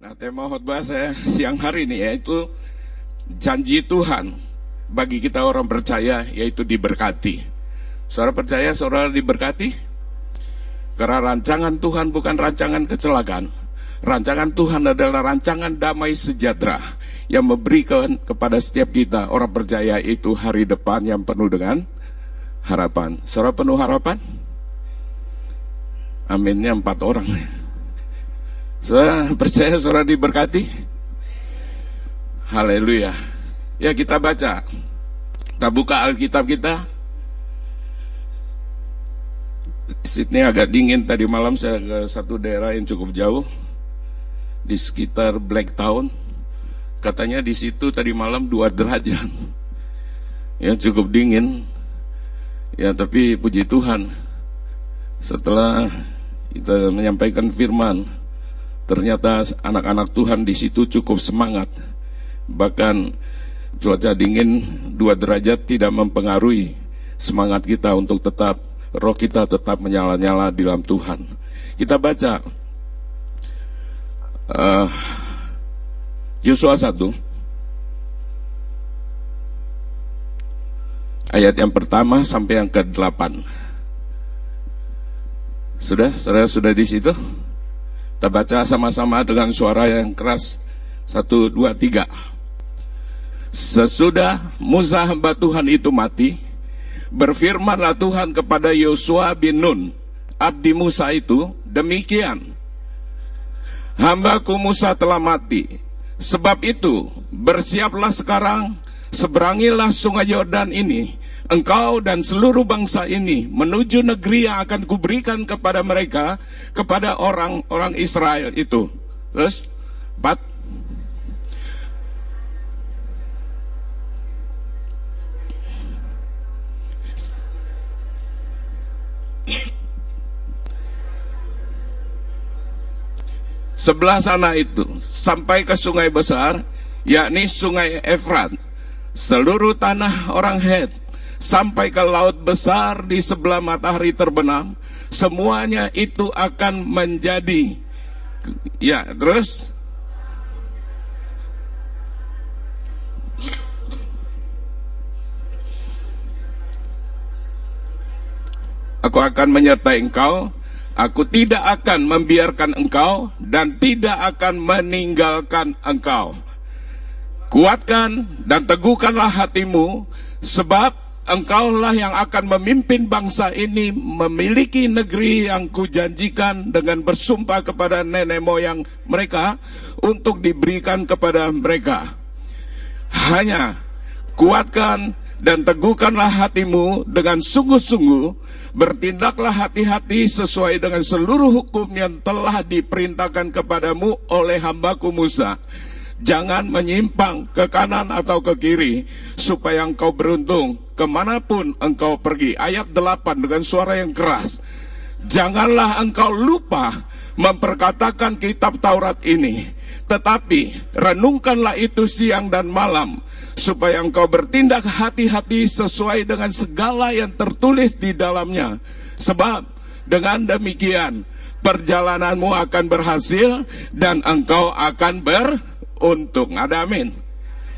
Nah, tema khotbah saya siang hari ini yaitu janji Tuhan bagi kita orang percaya yaitu diberkati. Saudara percaya saudara diberkati? Karena rancangan Tuhan bukan rancangan kecelakaan. Rancangan Tuhan adalah rancangan damai sejahtera yang memberikan kepada setiap kita orang percaya itu hari depan yang penuh dengan harapan. Saudara penuh harapan? Aminnya empat orang. Saya percaya saudara diberkati. Haleluya. Ya kita baca. Kita buka Alkitab kita. Sydney agak dingin tadi malam saya ke satu daerah yang cukup jauh di sekitar Blacktown. Katanya di situ tadi malam dua derajat. Ya cukup dingin. Ya tapi puji Tuhan setelah kita menyampaikan firman Ternyata anak-anak Tuhan di situ cukup semangat. Bahkan cuaca dingin dua derajat tidak mempengaruhi semangat kita untuk tetap roh kita tetap menyala-nyala di dalam Tuhan. Kita baca uh, Yosua 1 ayat yang pertama sampai yang ke-8. Sudah? Saudara sudah di situ? Kita baca sama-sama dengan suara yang keras. Satu, dua, tiga. Sesudah Musa hamba Tuhan itu mati, berfirmanlah Tuhan kepada Yosua bin Nun, abdi Musa itu, demikian. Hambaku Musa telah mati. Sebab itu, bersiaplah sekarang, seberangilah sungai Yordan ini, engkau dan seluruh bangsa ini menuju negeri yang akan kuberikan kepada mereka, kepada orang-orang Israel itu. Terus, empat. Sebelah sana itu, sampai ke sungai besar, yakni sungai Efrat. Seluruh tanah orang Het, sampai ke laut besar di sebelah matahari terbenam, semuanya itu akan menjadi ya, terus Aku akan menyertai engkau, aku tidak akan membiarkan engkau dan tidak akan meninggalkan engkau. Kuatkan dan teguhkanlah hatimu, sebab engkaulah yang akan memimpin bangsa ini memiliki negeri yang kujanjikan dengan bersumpah kepada nenek moyang mereka untuk diberikan kepada mereka. Hanya kuatkan dan teguhkanlah hatimu dengan sungguh-sungguh, bertindaklah hati-hati sesuai dengan seluruh hukum yang telah diperintahkan kepadamu oleh hambaku Musa Jangan menyimpang ke kanan atau ke kiri, supaya engkau beruntung ke mana pun engkau pergi. Ayat 8 dengan suara yang keras. Janganlah engkau lupa memperkatakan kitab Taurat ini, tetapi renungkanlah itu siang dan malam, supaya engkau bertindak hati-hati sesuai dengan segala yang tertulis di dalamnya. Sebab dengan demikian perjalananmu akan berhasil dan engkau akan ber untung. Ada amin.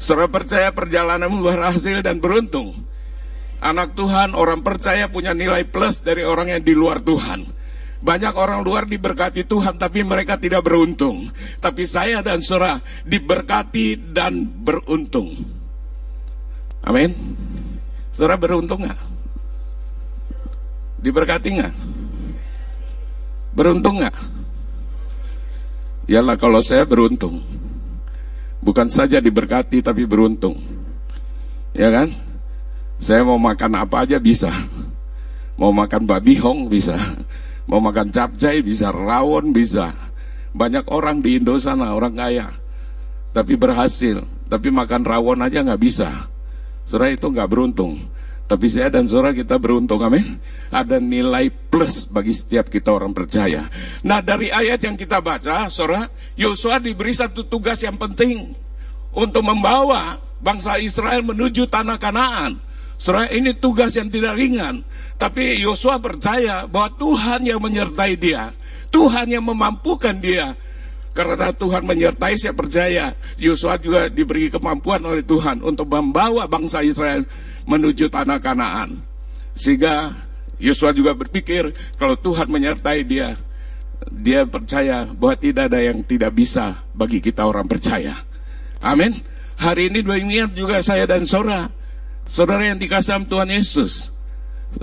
Saudara percaya perjalananmu berhasil dan beruntung. Anak Tuhan, orang percaya punya nilai plus dari orang yang di luar Tuhan. Banyak orang luar diberkati Tuhan tapi mereka tidak beruntung. Tapi saya dan saudara diberkati dan beruntung. Amin. Saudara beruntung nggak? Diberkati nggak? Beruntung nggak? Yalah kalau saya beruntung. Bukan saja diberkati tapi beruntung. Ya kan? Saya mau makan apa aja bisa. Mau makan babi hong bisa. Mau makan capcay bisa, rawon bisa. Banyak orang di Indo sana, orang kaya. Tapi berhasil. Tapi makan rawon aja nggak bisa. Saudara itu nggak beruntung. Tapi saya dan saudara kita beruntung, amin. Ada nilai plus bagi setiap kita orang percaya. Nah dari ayat yang kita baca, saudara, Yosua diberi satu tugas yang penting untuk membawa bangsa Israel menuju tanah Kanaan. Saudara, ini tugas yang tidak ringan. Tapi Yosua percaya bahwa Tuhan yang menyertai dia. Tuhan yang memampukan dia. Karena Tuhan menyertai saya percaya Yosua juga diberi kemampuan oleh Tuhan untuk membawa bangsa Israel menuju tanah Kanaan. Sehingga Yosua juga berpikir kalau Tuhan menyertai dia, dia percaya bahwa tidak ada yang tidak bisa bagi kita orang percaya. Amin. Hari ini dua ingat juga saya dan saudara, saudara yang dikasih Tuhan Yesus.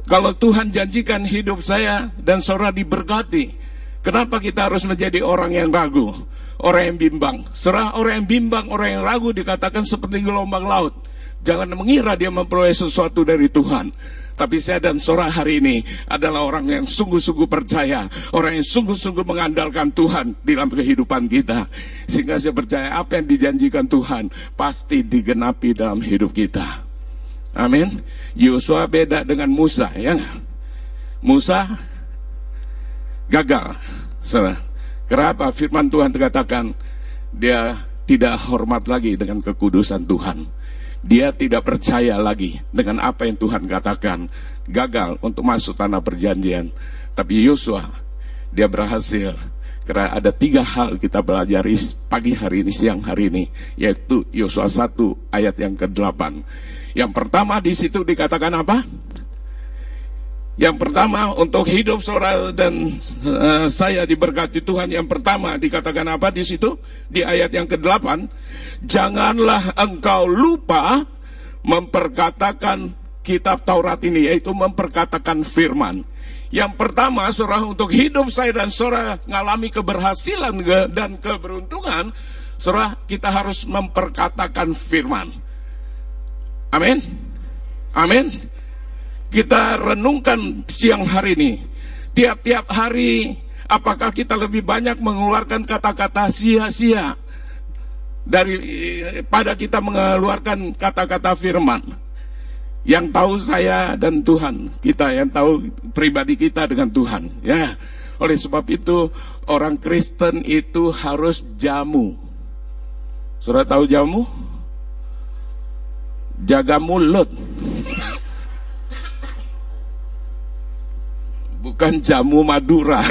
Kalau Tuhan janjikan hidup saya dan saudara diberkati, Kenapa kita harus menjadi orang yang ragu? Orang yang bimbang. Serah orang yang bimbang, orang yang ragu dikatakan seperti gelombang laut. Jangan mengira dia memperoleh sesuatu dari Tuhan. Tapi saya dan Sora hari ini adalah orang yang sungguh-sungguh percaya. Orang yang sungguh-sungguh mengandalkan Tuhan di dalam kehidupan kita. Sehingga saya percaya apa yang dijanjikan Tuhan pasti digenapi dalam hidup kita. Amin. Yosua beda dengan Musa, ya. Musa gagal. Kenapa firman Tuhan terkatakan dia tidak hormat lagi dengan kekudusan Tuhan. Dia tidak percaya lagi dengan apa yang Tuhan katakan. Gagal untuk masuk tanah perjanjian. Tapi Yosua, dia berhasil. Karena ada tiga hal kita belajar pagi hari ini, siang hari ini. Yaitu Yosua 1 ayat yang ke-8. Yang pertama di situ dikatakan apa? Yang pertama untuk hidup saudara dan uh, saya diberkati Tuhan. Yang pertama dikatakan apa di situ? Di ayat yang ke-8, janganlah engkau lupa memperkatakan kitab Taurat ini yaitu memperkatakan firman. Yang pertama, saudara untuk hidup saya dan saudara mengalami keberhasilan dan keberuntungan, saudara kita harus memperkatakan firman. Amin. Amin kita renungkan siang hari ini. Tiap-tiap hari, apakah kita lebih banyak mengeluarkan kata-kata sia-sia dari pada kita mengeluarkan kata-kata firman? Yang tahu saya dan Tuhan, kita yang tahu pribadi kita dengan Tuhan. Ya, oleh sebab itu orang Kristen itu harus jamu. Sudah tahu jamu? Jaga mulut. bukan jamu Madura.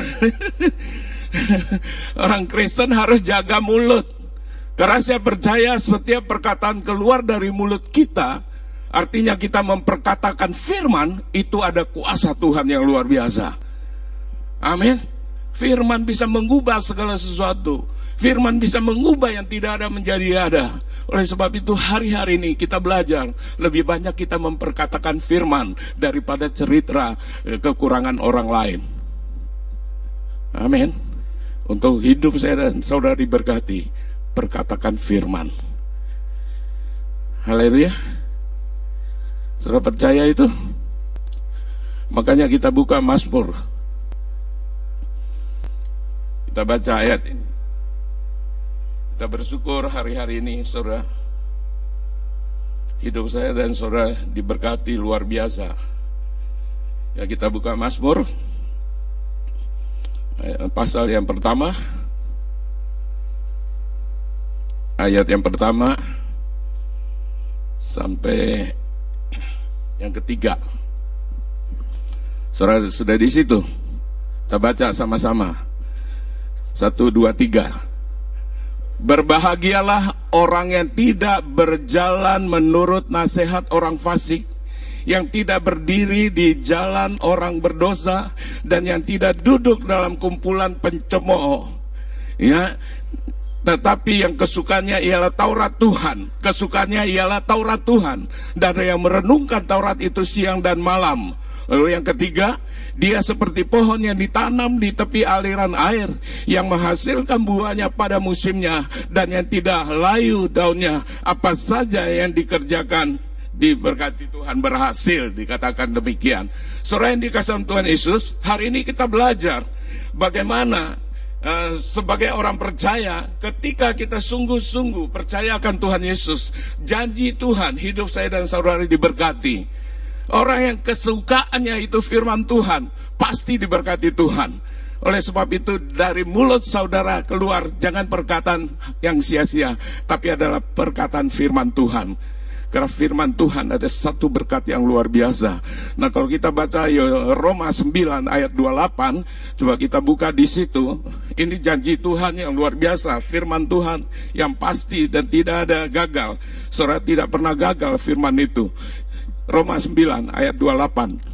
Orang Kristen harus jaga mulut. Karena saya percaya setiap perkataan keluar dari mulut kita, artinya kita memperkatakan firman, itu ada kuasa Tuhan yang luar biasa. Amin. Firman bisa mengubah segala sesuatu. Firman bisa mengubah yang tidak ada menjadi ada. Oleh sebab itu hari-hari ini kita belajar lebih banyak kita memperkatakan firman daripada cerita eh, kekurangan orang lain. Amin. Untuk hidup saya dan saudara diberkati, perkatakan firman. Haleluya. Saudara percaya itu? Makanya kita buka Mazmur. Kita baca ayat ini. Kita bersyukur hari-hari ini saudara. Hidup saya dan saudara diberkati luar biasa. Ya kita buka Mazmur. Pasal yang pertama. Ayat yang pertama Sampai yang ketiga. Saudara sudah di situ? Kita baca sama-sama. Satu, dua, tiga Berbahagialah orang yang tidak berjalan menurut nasihat orang fasik, yang tidak berdiri di jalan orang berdosa, dan yang tidak duduk dalam kumpulan pencemooh. Ya, tetapi yang kesukaannya ialah Taurat Tuhan, kesukaannya ialah Taurat Tuhan, dan yang merenungkan Taurat itu siang dan malam. Lalu yang ketiga, dia seperti pohon yang ditanam di tepi aliran air yang menghasilkan buahnya pada musimnya dan yang tidak layu daunnya. Apa saja yang dikerjakan diberkati Tuhan berhasil dikatakan demikian. Saudara yang dikasih Tuhan Yesus, hari ini kita belajar bagaimana uh, sebagai orang percaya ketika kita sungguh-sungguh percayakan Tuhan Yesus, janji Tuhan hidup saya dan saudara diberkati. Orang yang kesukaannya itu firman Tuhan, pasti diberkati Tuhan. Oleh sebab itu dari mulut saudara keluar jangan perkataan yang sia-sia, tapi adalah perkataan firman Tuhan. Karena firman Tuhan ada satu berkat yang luar biasa. Nah kalau kita baca Roma 9 ayat 28, coba kita buka di situ. Ini janji Tuhan yang luar biasa, firman Tuhan yang pasti dan tidak ada gagal. Saudara tidak pernah gagal firman itu. Roma 9 ayat 28.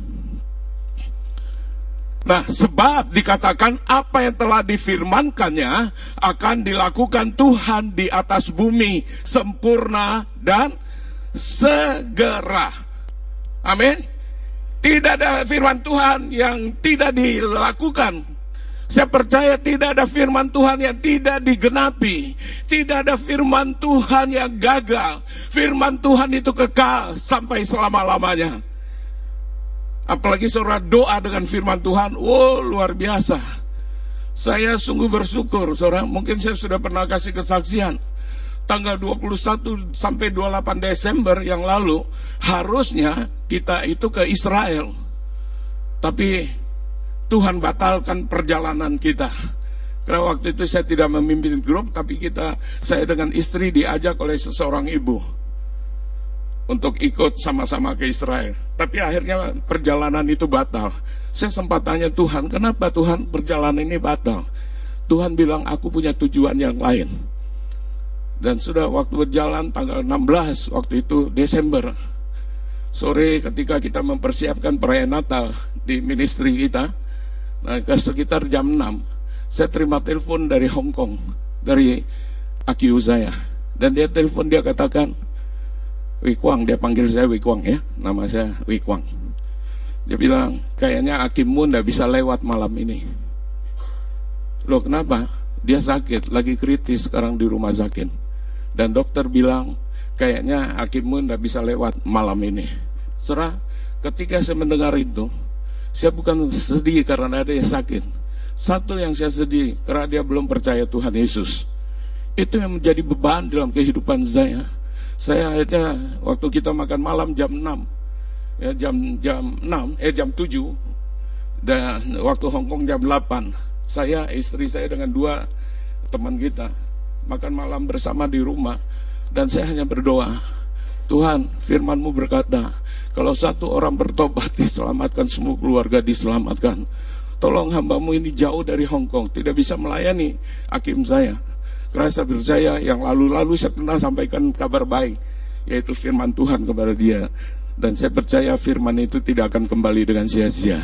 Nah, sebab dikatakan apa yang telah difirmankannya akan dilakukan Tuhan di atas bumi sempurna dan segera. Amin. Tidak ada firman Tuhan yang tidak dilakukan. Saya percaya tidak ada firman Tuhan yang tidak digenapi. Tidak ada firman Tuhan yang gagal. Firman Tuhan itu kekal sampai selama-lamanya. Apalagi saudara doa dengan firman Tuhan, wow luar biasa. Saya sungguh bersyukur, saudara. Mungkin saya sudah pernah kasih kesaksian. Tanggal 21 sampai 28 Desember yang lalu, harusnya kita itu ke Israel. Tapi Tuhan batalkan perjalanan kita. Karena waktu itu saya tidak memimpin grup, tapi kita, saya dengan istri diajak oleh seseorang ibu untuk ikut sama-sama ke Israel. Tapi akhirnya perjalanan itu batal. Saya sempat tanya Tuhan, kenapa Tuhan perjalanan ini batal? Tuhan bilang, aku punya tujuan yang lain. Dan sudah waktu berjalan tanggal 16 waktu itu Desember. Sore ketika kita mempersiapkan perayaan Natal di ministry kita, nah, sekitar jam 6, saya terima telepon dari Hong Kong, dari Aki Uzaya. Dan dia telepon, dia katakan, Wikwang, dia panggil saya Wikwang ya, nama saya Wikwang. Dia bilang, kayaknya Akimmu ndak bisa lewat malam ini. Loh kenapa? Dia sakit, lagi kritis sekarang di rumah sakit. Dan dokter bilang, kayaknya Akimmu ndak bisa lewat malam ini. Serah, ketika saya mendengar itu, saya bukan sedih karena ada yang sakit. Satu yang saya sedih, karena dia belum percaya Tuhan Yesus. Itu yang menjadi beban dalam kehidupan saya saya akhirnya waktu kita makan malam jam 6 ya jam jam 6 eh jam 7 dan waktu Hongkong jam 8 saya istri saya dengan dua teman kita makan malam bersama di rumah dan saya hanya berdoa Tuhan firmanmu berkata kalau satu orang bertobat diselamatkan semua keluarga diselamatkan tolong hambamu ini jauh dari Hongkong tidak bisa melayani hakim saya karena saya percaya yang lalu-lalu saya pernah sampaikan kabar baik, yaitu firman Tuhan kepada dia. Dan saya percaya firman itu tidak akan kembali dengan sia-sia.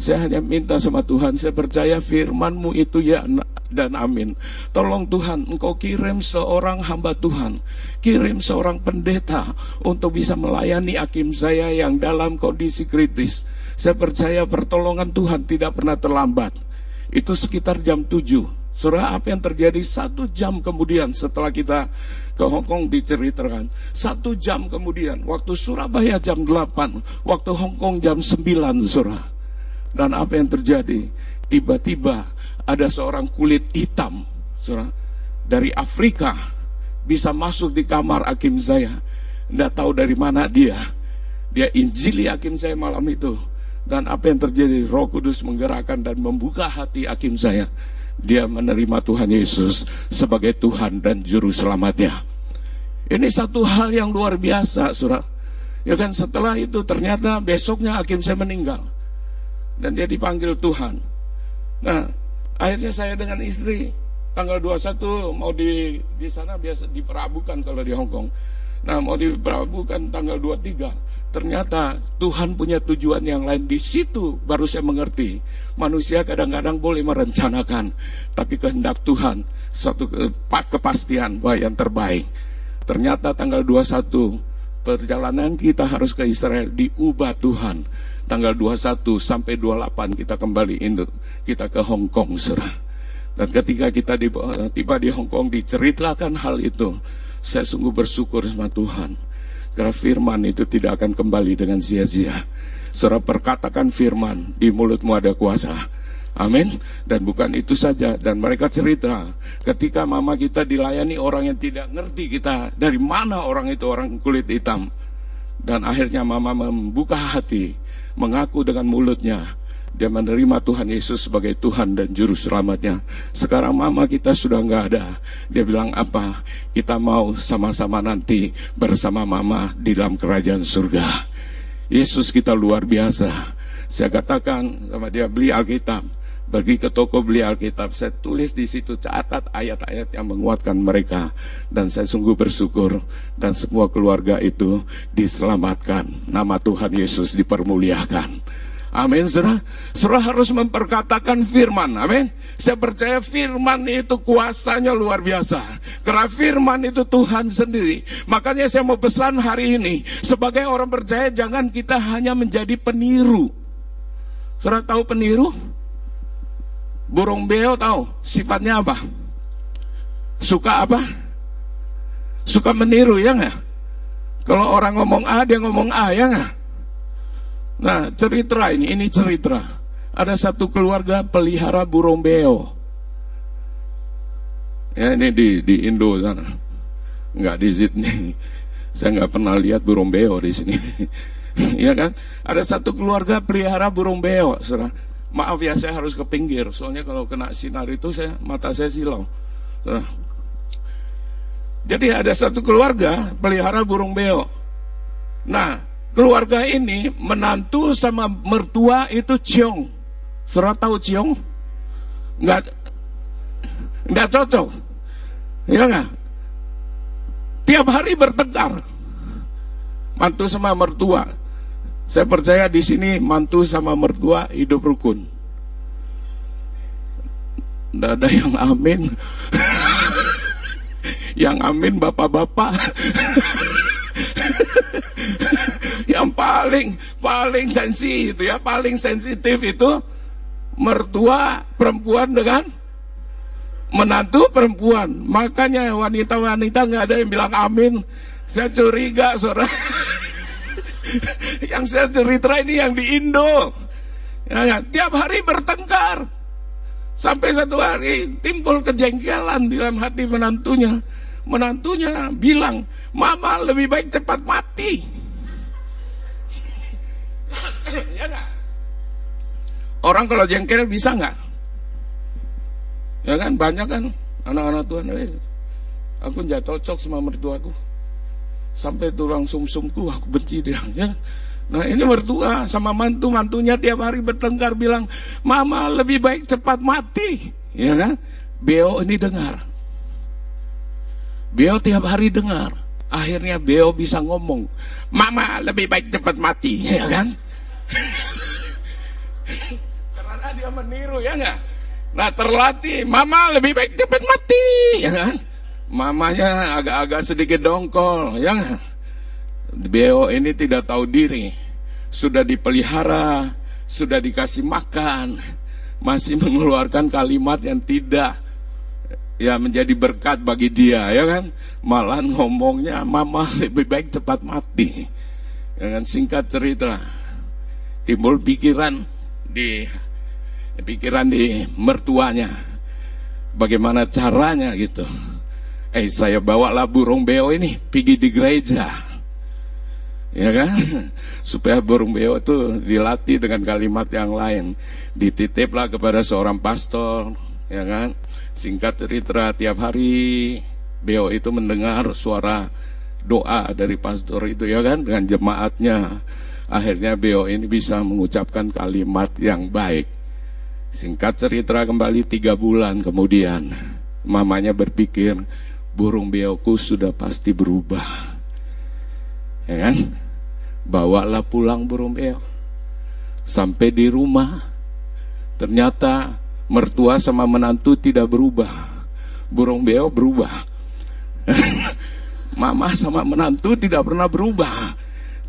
Saya hanya minta sama Tuhan, saya percaya firmanmu itu ya dan amin. Tolong Tuhan, engkau kirim seorang hamba Tuhan. Kirim seorang pendeta untuk bisa melayani hakim saya yang dalam kondisi kritis. Saya percaya pertolongan Tuhan tidak pernah terlambat. Itu sekitar jam 7 Surah apa yang terjadi satu jam kemudian setelah kita ke Hong Kong diceritakan. Satu jam kemudian, waktu Surabaya jam 8, waktu Hong Kong jam 9 surah. Dan apa yang terjadi? Tiba-tiba ada seorang kulit hitam surah, dari Afrika bisa masuk di kamar hakim saya. Tidak tahu dari mana dia. Dia injili hakim saya malam itu. Dan apa yang terjadi? Roh Kudus menggerakkan dan membuka hati hakim saya dia menerima Tuhan Yesus sebagai Tuhan dan Juru Selamatnya. Ini satu hal yang luar biasa, surah. Ya kan setelah itu ternyata besoknya hakim saya meninggal. Dan dia dipanggil Tuhan. Nah, akhirnya saya dengan istri tanggal 21 mau di di sana biasa diperabukan kalau di Hong Kong. Nah mau diperabukan tanggal 23 Ternyata Tuhan punya tujuan yang lain. Di situ baru saya mengerti Manusia kadang-kadang boleh merencanakan Tapi kehendak Tuhan Satu kepastian bahwa yang terbaik. Ternyata tanggal 21 Perjalanan kita harus ke Israel Diubah Tuhan. Tanggal 21 sampai 28 kita kembali Indo Kita ke Hong Kong dan ketika kita tiba di Hong Kong diceritakan hal itu saya sungguh bersyukur sama Tuhan. Karena firman itu tidak akan kembali dengan sia-sia. Serap perkatakan firman, di mulutmu ada kuasa. Amin. Dan bukan itu saja. Dan mereka cerita, ketika mama kita dilayani orang yang tidak ngerti kita, dari mana orang itu orang kulit hitam. Dan akhirnya mama membuka hati, mengaku dengan mulutnya, dia menerima Tuhan Yesus sebagai Tuhan dan Juru Selamatnya. Sekarang mama kita sudah nggak ada. Dia bilang apa? Kita mau sama-sama nanti bersama mama di dalam kerajaan surga. Yesus kita luar biasa. Saya katakan sama dia beli Alkitab. Pergi ke toko beli Alkitab. Saya tulis di situ catat ayat-ayat yang menguatkan mereka. Dan saya sungguh bersyukur. Dan semua keluarga itu diselamatkan. Nama Tuhan Yesus dipermuliakan. Amin, saudara. Saudara harus memperkatakan firman. Amin. Saya percaya firman itu kuasanya luar biasa. Karena firman itu Tuhan sendiri. Makanya saya mau pesan hari ini. Sebagai orang percaya jangan kita hanya menjadi peniru. Saudara tahu peniru? Burung beo tahu sifatnya apa? Suka apa? Suka meniru ya nggak? Kalau orang ngomong A dia ngomong A ya nggak? Nah, cerita ini, ini cerita. Ada satu keluarga pelihara burung beo. Ya, ini di di Indo sana. Enggak di Sydney. Saya nggak pernah lihat burung beo di sini. Iya kan? Ada satu keluarga pelihara burung beo, saudara. Maaf ya, saya harus ke pinggir. Soalnya kalau kena sinar itu saya mata saya silau. Saudara. Jadi ada satu keluarga pelihara burung beo. Nah, keluarga ini menantu sama mertua itu ciong. Saudara tahu ciong? Enggak enggak cocok. Ya enggak? Tiap hari bertengkar. Mantu sama mertua. Saya percaya di sini mantu sama mertua hidup rukun. Tidak ada yang amin. yang amin bapak-bapak yang paling paling sensi itu ya paling sensitif itu mertua perempuan dengan menantu perempuan. Makanya wanita-wanita nggak ada yang bilang amin. Saya curiga saudara. Yang saya cerita ini yang di Indo. Ya, ya, tiap hari bertengkar. Sampai satu hari timbul kejengkelan di dalam hati menantunya. Menantunya bilang mama lebih baik cepat mati ya gak? Orang kalau jengkel bisa nggak? Ya kan banyak kan anak-anak Tuhan. Eh, aku nggak cocok sama mertuaku. Sampai tulang sumsumku aku benci dia. Ya. Nah ini mertua sama mantu mantunya tiap hari bertengkar bilang, Mama lebih baik cepat mati, ya kan? Beo ini dengar. Beo tiap hari dengar. Akhirnya Beo bisa ngomong, Mama lebih baik cepat mati, ya kan? Karena dia meniru ya enggak? Nah terlatih, Mama lebih baik cepat mati, ya kan? Mamanya agak-agak sedikit dongkol, ya enggak? Beo ini tidak tahu diri, sudah dipelihara, sudah dikasih makan, masih mengeluarkan kalimat yang tidak ya menjadi berkat bagi dia ya kan? Malah ngomongnya mama lebih baik cepat mati. Ya kan? Singkat cerita timbul pikiran di pikiran di mertuanya. Bagaimana caranya gitu? Eh saya bawalah burung beo ini pergi di gereja. Ya kan? Supaya burung beo itu dilatih dengan kalimat yang lain. Dititiplah kepada seorang pastor ya kan Singkat cerita tiap hari Beo itu mendengar suara doa dari pastor itu ya kan dengan jemaatnya. Akhirnya Beo ini bisa mengucapkan kalimat yang baik. Singkat cerita kembali tiga bulan kemudian mamanya berpikir burung beoku sudah pasti berubah. Ya kan? Bawalah pulang burung beo. Sampai di rumah ternyata mertua sama menantu tidak berubah. Burung beo berubah. Mama sama menantu tidak pernah berubah.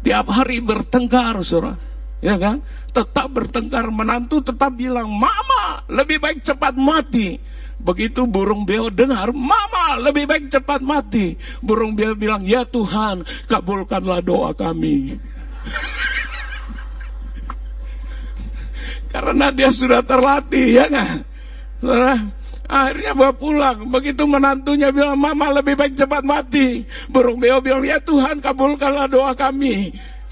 Tiap hari bertengkar, saudara. Ya kan? Tetap bertengkar. Menantu tetap bilang, Mama lebih baik cepat mati. Begitu burung beo dengar, Mama lebih baik cepat mati. Burung beo bilang, Ya Tuhan, kabulkanlah doa kami. Karena dia sudah terlatih, ya nggak? Akhirnya bawa pulang. Begitu menantunya bilang, Mama lebih baik cepat mati. Burung beo bilang, ya Tuhan kabulkanlah doa kami.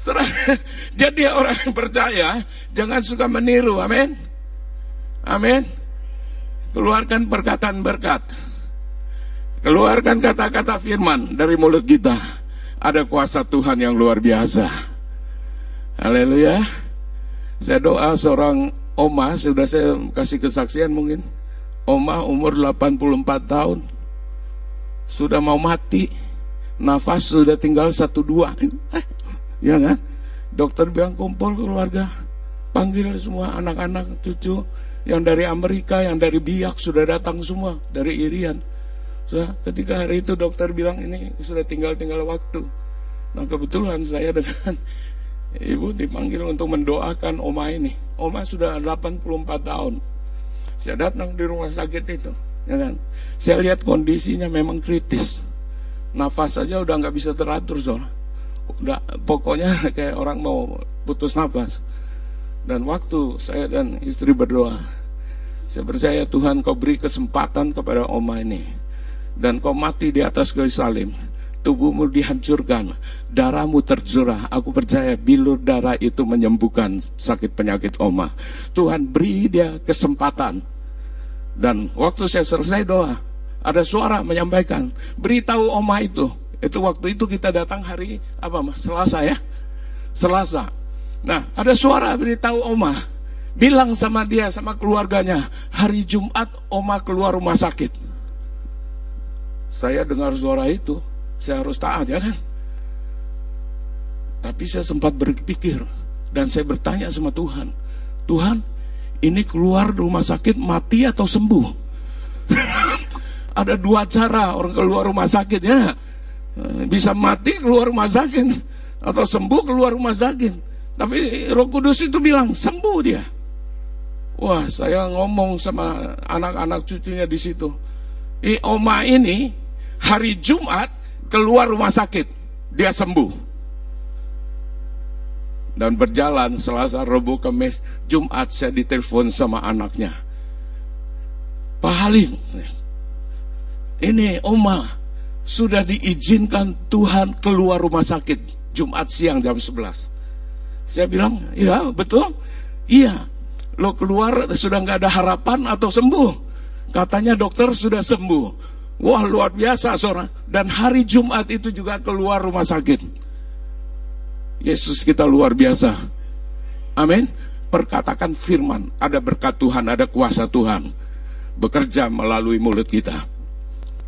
Saudara, Jadi orang yang percaya jangan suka meniru, amin. Amin. Keluarkan perkataan berkat. Keluarkan kata-kata firman dari mulut kita. Ada kuasa Tuhan yang luar biasa. Haleluya. Saya doa seorang oma, sudah saya kasih kesaksian mungkin. Oma umur 84 tahun. Sudah mau mati. Nafas sudah tinggal satu dua. Ya kan? Dokter bilang kumpul keluarga. Panggil semua anak-anak, cucu. Yang dari Amerika, yang dari Biak sudah datang semua. Dari Irian sudah ketika hari itu dokter bilang ini sudah tinggal-tinggal waktu. Nah kebetulan saya dengan ibu dipanggil untuk mendoakan oma ini. Oma sudah 84 tahun. Saya datang di rumah sakit itu, ya kan. Saya lihat kondisinya memang kritis. Nafas saja udah nggak bisa teratur soalnya. Udah pokoknya kayak orang mau putus nafas. Dan waktu saya dan istri berdoa, saya percaya Tuhan kau beri kesempatan kepada oma ini dan kau mati di atas kayu salib, tubuhmu dihancurkan, darahmu tercurah. Aku percaya bilur darah itu menyembuhkan sakit penyakit oma. Tuhan beri dia kesempatan. Dan waktu saya selesai doa, ada suara menyampaikan, beritahu oma itu. Itu waktu itu kita datang hari apa mas? Selasa ya? Selasa. Nah, ada suara beritahu oma. Bilang sama dia, sama keluarganya, hari Jumat oma keluar rumah sakit saya dengar suara itu, saya harus taat ya kan? Tapi saya sempat berpikir dan saya bertanya sama Tuhan, Tuhan, ini keluar rumah sakit mati atau sembuh? Ada dua cara orang keluar rumah sakit ya. Bisa mati keluar rumah sakit atau sembuh keluar rumah sakit. Tapi Roh Kudus itu bilang sembuh dia. Wah, saya ngomong sama anak-anak cucunya di situ. I, oma ini hari Jumat keluar rumah sakit, dia sembuh. Dan berjalan Selasa, Rabu, Kamis, Jumat saya ditelepon sama anaknya. Pak Halim, ini Oma sudah diizinkan Tuhan keluar rumah sakit Jumat siang jam 11. Saya bilang, ya betul, iya. Lo keluar sudah nggak ada harapan atau sembuh? Katanya dokter sudah sembuh. Wah luar biasa saudara. Dan hari Jumat itu juga keluar rumah sakit. Yesus kita luar biasa. Amin. Perkatakan firman. Ada berkat Tuhan, ada kuasa Tuhan. Bekerja melalui mulut kita.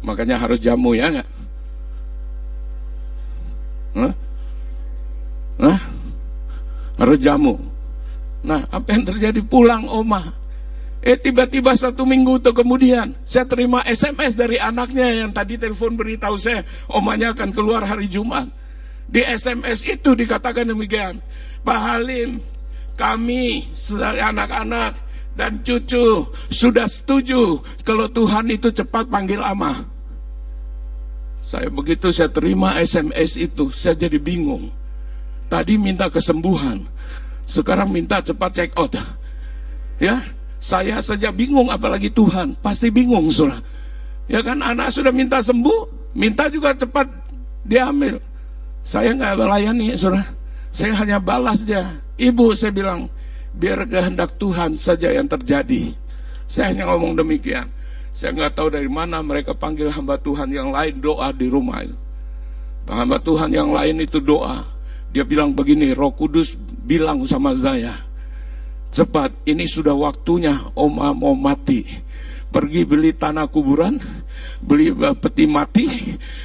Makanya harus jamu ya enggak? Hah? Hah? Harus jamu. Nah, apa yang terjadi? Pulang oma Eh tiba-tiba satu minggu itu kemudian saya terima SMS dari anaknya yang tadi telepon beritahu saya omanya akan keluar hari Jumat. Di SMS itu dikatakan demikian, Pak Halim, kami anak-anak dan cucu sudah setuju kalau Tuhan itu cepat panggil ama. Saya begitu saya terima SMS itu, saya jadi bingung. Tadi minta kesembuhan, sekarang minta cepat check out. Ya, saya saja bingung apalagi Tuhan. Pasti bingung surah. Ya kan anak sudah minta sembuh, minta juga cepat diambil. Saya nggak melayani surah. Saya hanya balas dia. Ibu saya bilang, biar kehendak Tuhan saja yang terjadi. Saya hanya ngomong demikian. Saya nggak tahu dari mana mereka panggil hamba Tuhan yang lain doa di rumah itu. Hamba Tuhan yang lain itu doa. Dia bilang begini, Roh Kudus bilang sama saya, Cepat, ini sudah waktunya Oma mau mati. Pergi beli tanah kuburan, beli peti mati,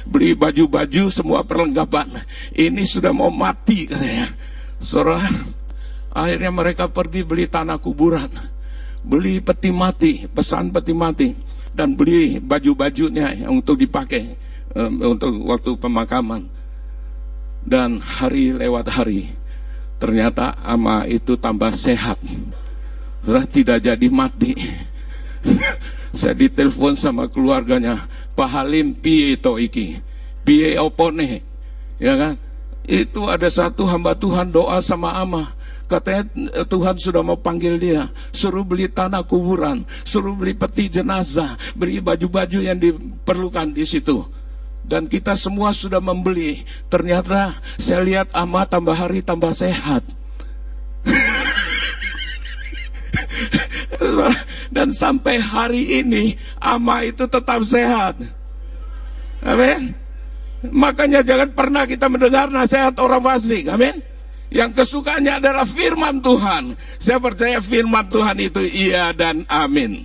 beli baju-baju, semua perlengkapan. Ini sudah mau mati katanya. Saudara, akhirnya mereka pergi beli tanah kuburan, beli peti mati, pesan peti mati, dan beli baju-bajunya untuk dipakai um, untuk waktu pemakaman. Dan hari lewat hari, Ternyata ama itu tambah sehat. Sudah tidak jadi mati. Saya ditelepon sama keluarganya, Pak Halim piye to iki? Piye opone? Ya kan? Itu ada satu hamba Tuhan doa sama ama. Katanya eh, Tuhan sudah mau panggil dia. Suruh beli tanah kuburan. Suruh beli peti jenazah. Beli baju-baju yang diperlukan di situ. Dan kita semua sudah membeli. Ternyata saya lihat ama tambah hari tambah sehat. Dan sampai hari ini ama itu tetap sehat. Amin. Makanya jangan pernah kita mendengar nasihat orang fasik. Amin. Yang kesukaannya adalah firman Tuhan. Saya percaya firman Tuhan itu iya dan amin.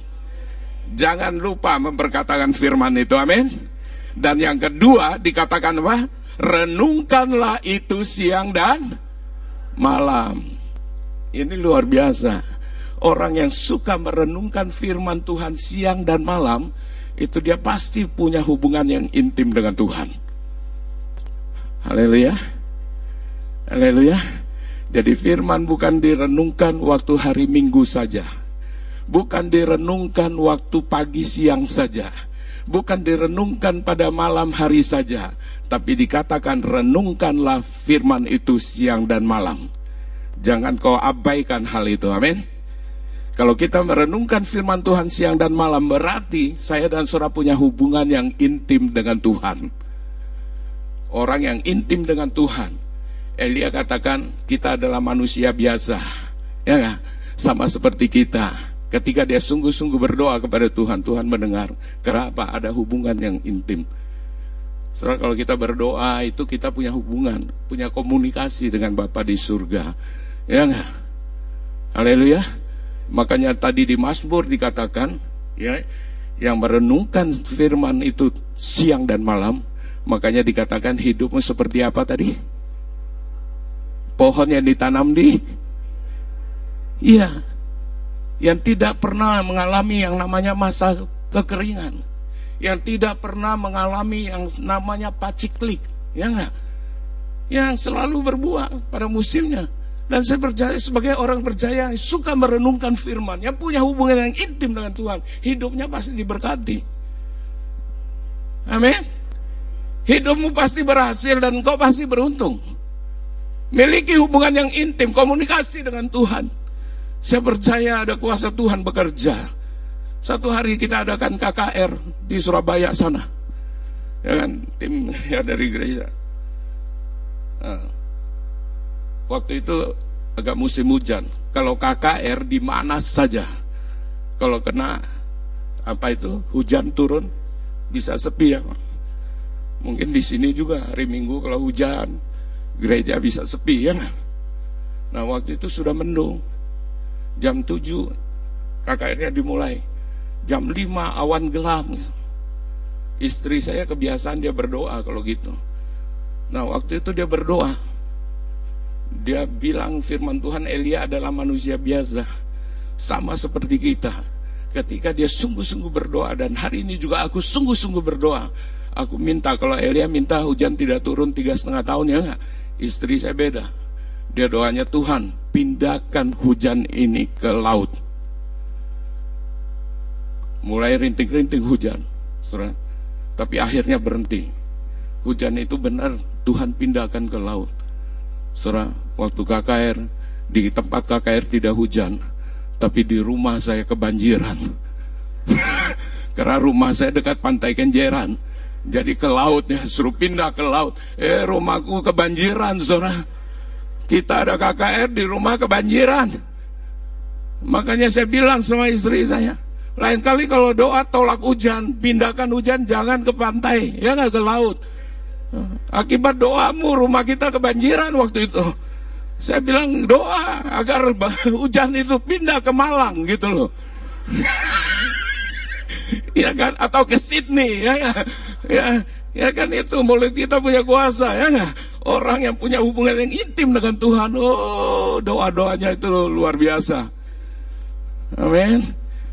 Jangan lupa memperkatakan firman itu, amin. Dan yang kedua dikatakan apa? Renungkanlah itu siang dan malam. Ini luar biasa. Orang yang suka merenungkan firman Tuhan siang dan malam, itu dia pasti punya hubungan yang intim dengan Tuhan. Haleluya. Haleluya. Jadi firman bukan direnungkan waktu hari Minggu saja. Bukan direnungkan waktu pagi siang saja. Bukan direnungkan pada malam hari saja. Tapi dikatakan renungkanlah firman itu siang dan malam. Jangan kau abaikan hal itu. Amin. Kalau kita merenungkan firman Tuhan siang dan malam berarti saya dan saudara punya hubungan yang intim dengan Tuhan. Orang yang intim dengan Tuhan Elia katakan kita adalah manusia biasa. Ya? Sama seperti kita. Ketika dia sungguh-sungguh berdoa kepada Tuhan, Tuhan mendengar. Kenapa? Ada hubungan yang intim. Soalnya kalau kita berdoa itu kita punya hubungan, punya komunikasi dengan Bapa di surga. Ya enggak? Haleluya. Makanya tadi di Mazmur dikatakan, ya, yang merenungkan firman itu siang dan malam, makanya dikatakan hidupmu seperti apa tadi? pohon yang ditanam di iya yang tidak pernah mengalami yang namanya masa kekeringan. Yang tidak pernah mengalami yang namanya paciklik ya enggak? Yang selalu berbuah pada musimnya. Dan saya percaya sebagai orang percaya yang suka merenungkan firman. Yang punya hubungan yang intim dengan Tuhan hidupnya pasti diberkati. Amin? Hidupmu pasti berhasil dan kau pasti beruntung. Miliki hubungan yang intim, komunikasi dengan Tuhan. Saya percaya ada kuasa Tuhan bekerja. Satu hari kita adakan KKR di Surabaya sana. Ya kan, tim ya dari gereja. Nah, waktu itu agak musim hujan. Kalau KKR di mana saja. Kalau kena apa itu hujan turun bisa sepi ya. Mungkin di sini juga hari Minggu kalau hujan gereja bisa sepi ya. Nah waktu itu sudah mendung. Jam 7 KKR-nya dimulai. Jam 5 awan gelap. Istri saya kebiasaan dia berdoa kalau gitu. Nah waktu itu dia berdoa. Dia bilang firman Tuhan Elia adalah manusia biasa. Sama seperti kita. Ketika dia sungguh-sungguh berdoa dan hari ini juga aku sungguh-sungguh berdoa. Aku minta kalau Elia minta hujan tidak turun tiga setengah tahun ya enggak Istri saya beda. Dia doanya Tuhan, pindahkan hujan ini ke laut. Mulai rintik-rintik hujan. Saudara. Tapi akhirnya berhenti. Hujan itu benar Tuhan pindahkan ke laut. Saudara, waktu KKR, di tempat KKR tidak hujan, tapi di rumah saya kebanjiran. Karena rumah saya dekat pantai Kenjeran. Jadi ke laut ya, suruh pindah ke laut. Eh rumahku kebanjiran saudara. Kita ada KKR di rumah kebanjiran. Makanya saya bilang sama istri saya. Lain kali kalau doa tolak hujan, pindahkan hujan jangan ke pantai, ya nggak ke laut. Akibat doamu rumah kita kebanjiran waktu itu. Saya bilang doa agar hujan itu pindah ke Malang gitu loh. ya kan atau ke Sydney ya ya ya, ya kan itu mulut kita punya kuasa ya ya orang yang punya hubungan yang intim dengan Tuhan oh doa doanya itu luar biasa. Amin.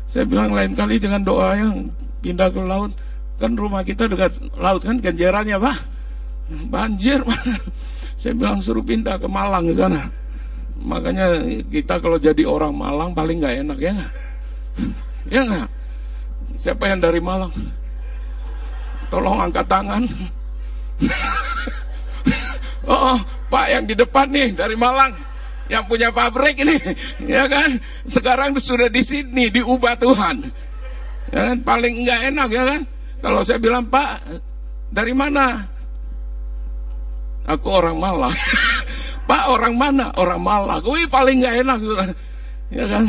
Saya bilang lain kali jangan doa yang pindah ke laut. Kan rumah kita dekat laut kan kenjerannya pak. Banjir saya bilang suruh pindah ke Malang ke sana. Makanya kita kalau jadi orang Malang paling nggak enak ya ya nggak? Siapa yang dari Malang? Tolong angkat tangan. oh, Pak yang di depan nih dari Malang yang punya pabrik ini, ya kan? Sekarang sudah di Sydney diubah Tuhan. Ya kan? Paling enggak enak ya kan? Kalau saya bilang Pak, Dari mana? Aku orang Malang. Pak orang mana? Orang Malang. Wih paling nggak enak. Ya kan?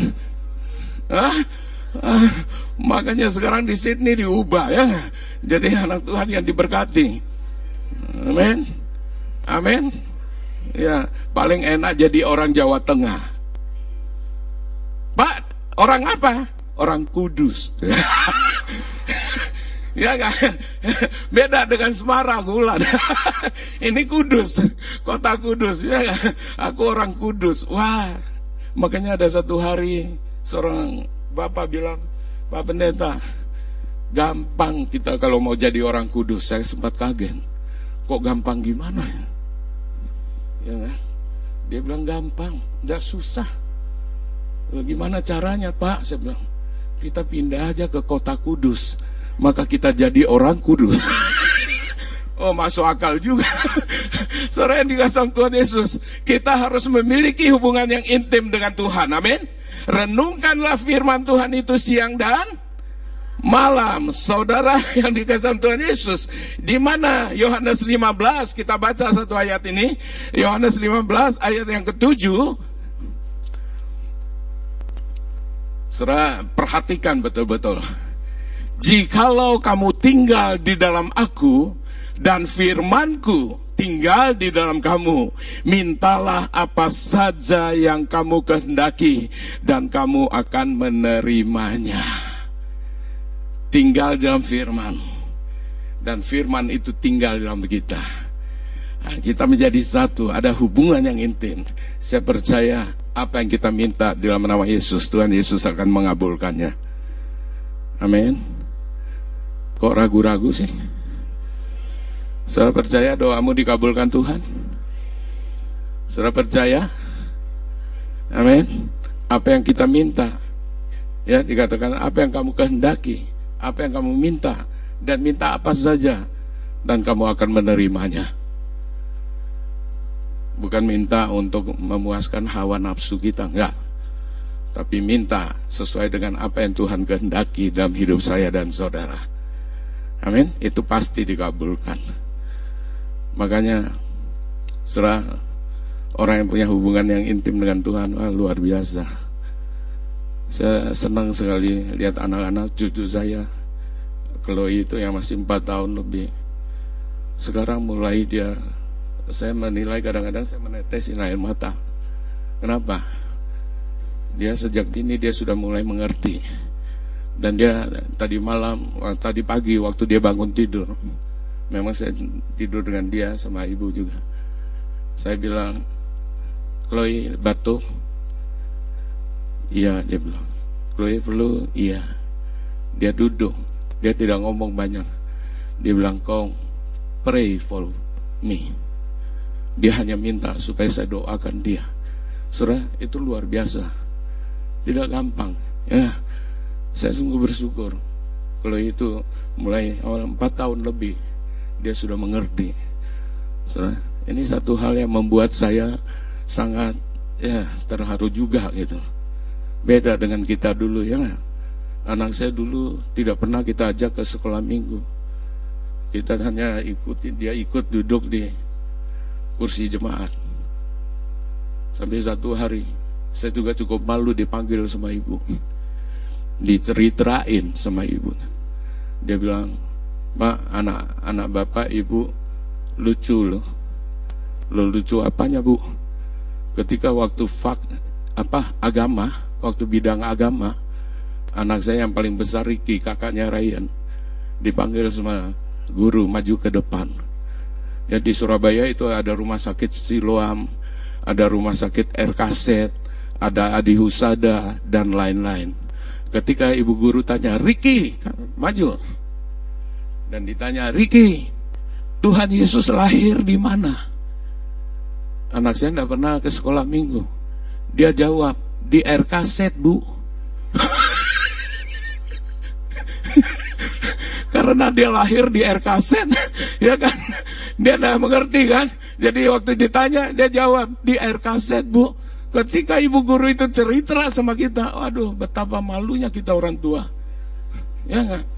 Hah? Ah, makanya sekarang di Sydney diubah ya. Jadi anak Tuhan yang diberkati. Amin. Amin. Ya, paling enak jadi orang Jawa Tengah. Pak, orang apa? Orang Kudus. Ya kan? Beda dengan Semarang, Ulan. Ini Kudus, kota Kudus. Ya? Aku orang Kudus. Wah, makanya ada satu hari seorang bapak bilang, Pak Pendeta, gampang kita kalau mau jadi orang Kudus. Saya sempat kaget. Kok gampang gimana ya? Ya kan? Dia bilang gampang, tidak susah. Gimana caranya Pak? Saya bilang, kita pindah aja ke kota Kudus maka kita jadi orang kudus. Oh masuk akal juga Saudara yang dikasih Tuhan Yesus Kita harus memiliki hubungan yang intim dengan Tuhan Amin Renungkanlah firman Tuhan itu siang dan malam. Saudara yang dikasih Tuhan Yesus di mana Yohanes 15 Kita baca satu ayat ini. Yohanes 15 ayat yang ketujuh. Saudara perhatikan betul-betul. Jikalau kamu tinggal di dalam aku dan firmanku tinggal di dalam kamu, mintalah apa saja yang kamu kehendaki dan kamu akan menerimanya. Tinggal dalam firman dan firman itu tinggal dalam kita. Nah, kita menjadi satu, ada hubungan yang intim. Saya percaya apa yang kita minta di dalam nama Yesus, Tuhan Yesus akan mengabulkannya. Amin. Kok ragu-ragu sih? Saudara percaya doamu dikabulkan Tuhan? Saudara percaya? Amin. Apa yang kita minta, ya dikatakan apa yang kamu kehendaki, apa yang kamu minta, dan minta apa saja, dan kamu akan menerimanya. Bukan minta untuk memuaskan hawa nafsu kita, enggak. Tapi minta sesuai dengan apa yang Tuhan kehendaki dalam hidup saya dan saudara. Amin. Itu pasti dikabulkan. Makanya serah orang yang punya hubungan yang intim dengan Tuhan wah, luar biasa. Saya senang sekali lihat anak-anak cucu saya Chloe itu yang masih empat tahun lebih. Sekarang mulai dia saya menilai kadang-kadang saya menetesi air mata. Kenapa? Dia sejak dini dia sudah mulai mengerti dan dia tadi malam, tadi pagi waktu dia bangun tidur, memang saya tidur dengan dia sama ibu juga. Saya bilang, Chloe batuk. Iya, dia bilang. Chloe perlu, iya. Dia duduk, dia tidak ngomong banyak. Dia bilang, kau pray for me. Dia hanya minta supaya saya doakan dia. Surah itu luar biasa. Tidak gampang. Ya, saya sungguh bersyukur kalau itu mulai awal empat tahun lebih dia sudah mengerti. Ini satu hal yang membuat saya sangat ya terharu juga gitu. Beda dengan kita dulu ya. Anak saya dulu tidak pernah kita ajak ke sekolah minggu. Kita hanya ikuti dia ikut duduk di kursi jemaat. Sampai satu hari saya juga cukup malu dipanggil sama ibu diceritain sama ibu. Dia bilang, Pak, anak anak bapak ibu lucu loh. Lo lucu apanya bu? Ketika waktu fak apa agama, waktu bidang agama, anak saya yang paling besar Ricky, kakaknya Ryan, dipanggil sama guru maju ke depan. Ya di Surabaya itu ada rumah sakit Siloam, ada rumah sakit RKZ, ada Adi Husada dan lain-lain Ketika ibu guru tanya, Riki, maju. Dan ditanya, Riki, Tuhan Yesus lahir di mana? Anak saya tidak pernah ke sekolah minggu. Dia jawab, di RKZ bu. Karena dia lahir di RKZ, ya kan? Dia tidak mengerti kan? Jadi waktu ditanya, dia jawab, di RKZ bu. Ketika ibu guru itu cerita sama kita, waduh betapa malunya kita orang tua. Ya enggak?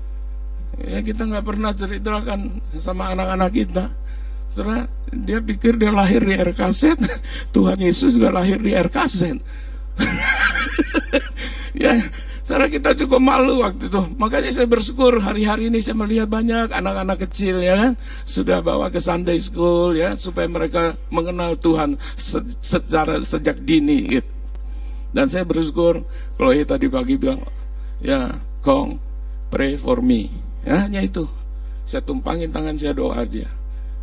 Ya kita nggak pernah ceritakan sama anak-anak kita. Setelah dia pikir dia lahir di RKZ, Tuhan Yesus juga lahir di RKZ. ya, Saudara kita cukup malu waktu itu. Makanya saya bersyukur hari-hari ini saya melihat banyak anak-anak kecil ya kan sudah bawa ke Sunday school ya supaya mereka mengenal Tuhan se secara sejak dini gitu. Dan saya bersyukur kalau tadi pagi bilang ya Kong pray for me. Ya, hanya itu. Saya tumpangin tangan saya doa dia.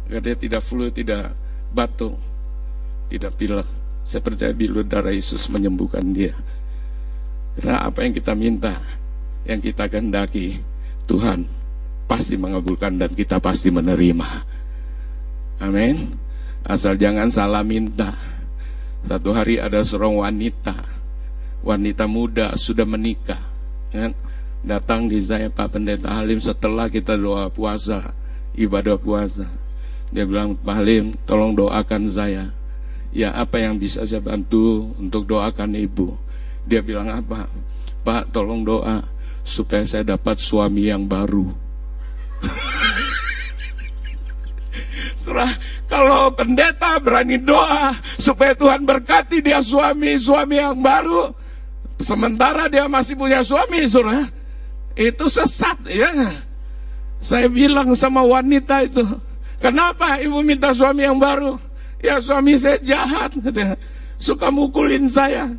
Agar dia tidak flu, tidak batuk, tidak pilek. Saya percaya bilu darah Yesus menyembuhkan dia. Karena apa yang kita minta, yang kita kehendaki, Tuhan pasti mengabulkan dan kita pasti menerima. Amin. Asal jangan salah minta. Satu hari ada seorang wanita, wanita muda sudah menikah, kan? Datang di saya Pak Pendeta Halim setelah kita doa puasa, ibadah puasa. Dia bilang, Pak Halim, tolong doakan saya. Ya apa yang bisa saya bantu untuk doakan ibu. Dia bilang apa? Pak tolong doa supaya saya dapat suami yang baru. Surah, kalau pendeta berani doa supaya Tuhan berkati dia suami suami yang baru, sementara dia masih punya suami, surah, itu sesat ya. Saya bilang sama wanita itu, kenapa ibu minta suami yang baru? Ya suami saya jahat, suka mukulin saya.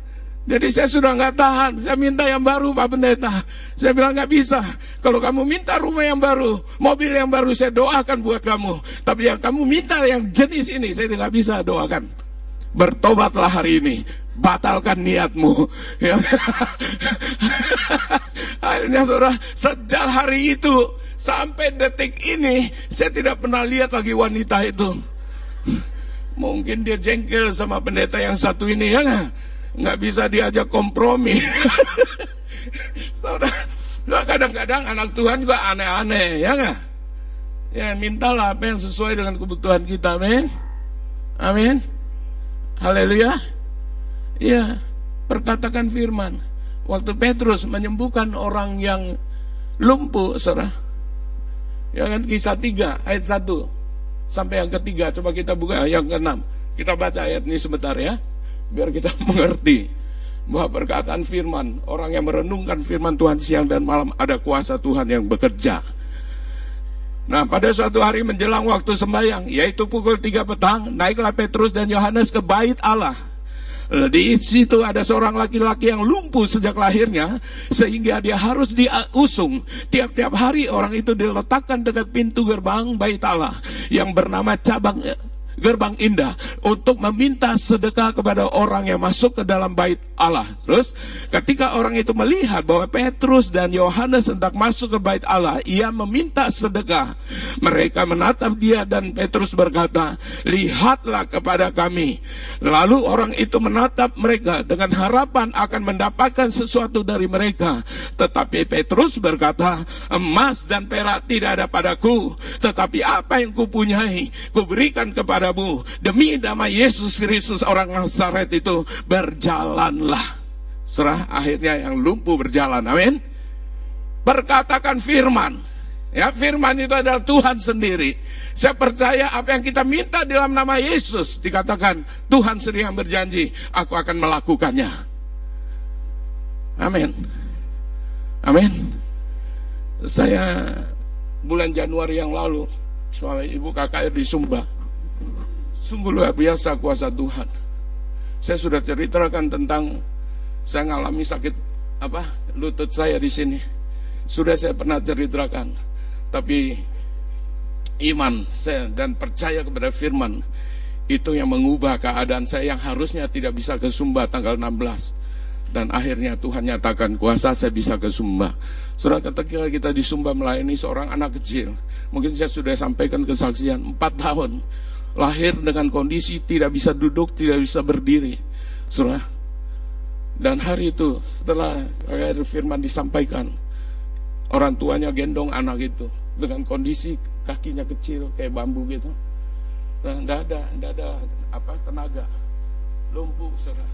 Jadi saya sudah nggak tahan, saya minta yang baru Pak Pendeta. Saya bilang nggak bisa. Kalau kamu minta rumah yang baru, mobil yang baru saya doakan buat kamu. Tapi yang kamu minta yang jenis ini saya tidak bisa doakan. Bertobatlah hari ini, batalkan niatmu. Ya. Akhirnya saudara, sejak hari itu sampai detik ini saya tidak pernah lihat lagi wanita itu. Mungkin dia jengkel sama pendeta yang satu ini ya nggak bisa diajak kompromi. Saudara, kadang-kadang anak Tuhan juga aneh-aneh, ya nggak? Ya mintalah apa yang sesuai dengan kebutuhan kita, amin. Amin. Haleluya. Ya, perkatakan firman. Waktu Petrus menyembuhkan orang yang lumpuh, saudara. Ya kan kisah 3 ayat 1 sampai yang ketiga. Coba kita buka yang keenam. Kita baca ayat ini sebentar ya biar kita mengerti bahwa perkataan firman, orang yang merenungkan firman Tuhan siang dan malam ada kuasa Tuhan yang bekerja. Nah pada suatu hari menjelang waktu sembahyang, yaitu pukul 3 petang, naiklah Petrus dan Yohanes ke bait Allah. Di situ ada seorang laki-laki yang lumpuh sejak lahirnya sehingga dia harus diusung. Tiap-tiap hari orang itu diletakkan dekat pintu gerbang bait Allah yang bernama cabang gerbang indah untuk meminta sedekah kepada orang yang masuk ke dalam bait Allah. Terus ketika orang itu melihat bahwa Petrus dan Yohanes hendak masuk ke bait Allah, ia meminta sedekah. Mereka menatap dia dan Petrus berkata, "Lihatlah kepada kami." Lalu orang itu menatap mereka dengan harapan akan mendapatkan sesuatu dari mereka. Tetapi Petrus berkata, "Emas dan perak tidak ada padaku, tetapi apa yang kupunyai kuberikan kepada kepadamu. Demi nama Yesus Kristus orang Nazaret itu berjalanlah. Serah akhirnya yang lumpuh berjalan. Amin. Perkatakan firman. Ya, firman itu adalah Tuhan sendiri. Saya percaya apa yang kita minta dalam nama Yesus dikatakan Tuhan sendiri yang berjanji, aku akan melakukannya. Amin. Amin. Saya bulan Januari yang lalu, suami ibu kakak di Sumba, Sungguh luar biasa kuasa Tuhan. Saya sudah ceritakan tentang saya mengalami sakit apa lutut saya di sini. Sudah saya pernah ceritakan. Tapi iman saya dan percaya kepada firman itu yang mengubah keadaan saya yang harusnya tidak bisa ke Sumba tanggal 16 dan akhirnya Tuhan nyatakan kuasa saya bisa ke Sumba. Surat ketika kita di Sumba melayani seorang anak kecil, mungkin saya sudah sampaikan kesaksian 4 tahun lahir dengan kondisi tidak bisa duduk, tidak bisa berdiri. Surah. Dan hari itu setelah air firman disampaikan, orang tuanya gendong anak itu dengan kondisi kakinya kecil kayak bambu gitu. Dan tidak ada, tidak ada apa tenaga, lumpuh, saudara.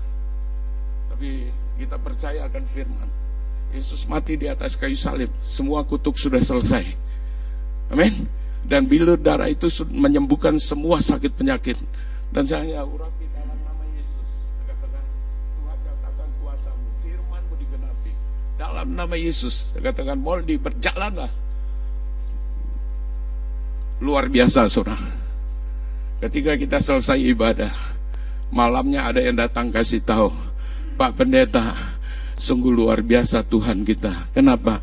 Tapi kita percaya akan firman. Yesus mati di atas kayu salib, semua kutuk sudah selesai Amin. Dan bilur darah itu menyembuhkan semua sakit penyakit. Dan saya urapi dalam nama Yesus. Katakan, Tuhan katakan kuasamu, firmanmu digenapi. Dalam nama Yesus, katakan Moldi berjalanlah. Luar biasa, saudara. Ketika kita selesai ibadah, malamnya ada yang datang kasih tahu, Pak Pendeta, sungguh luar biasa Tuhan kita. Kenapa?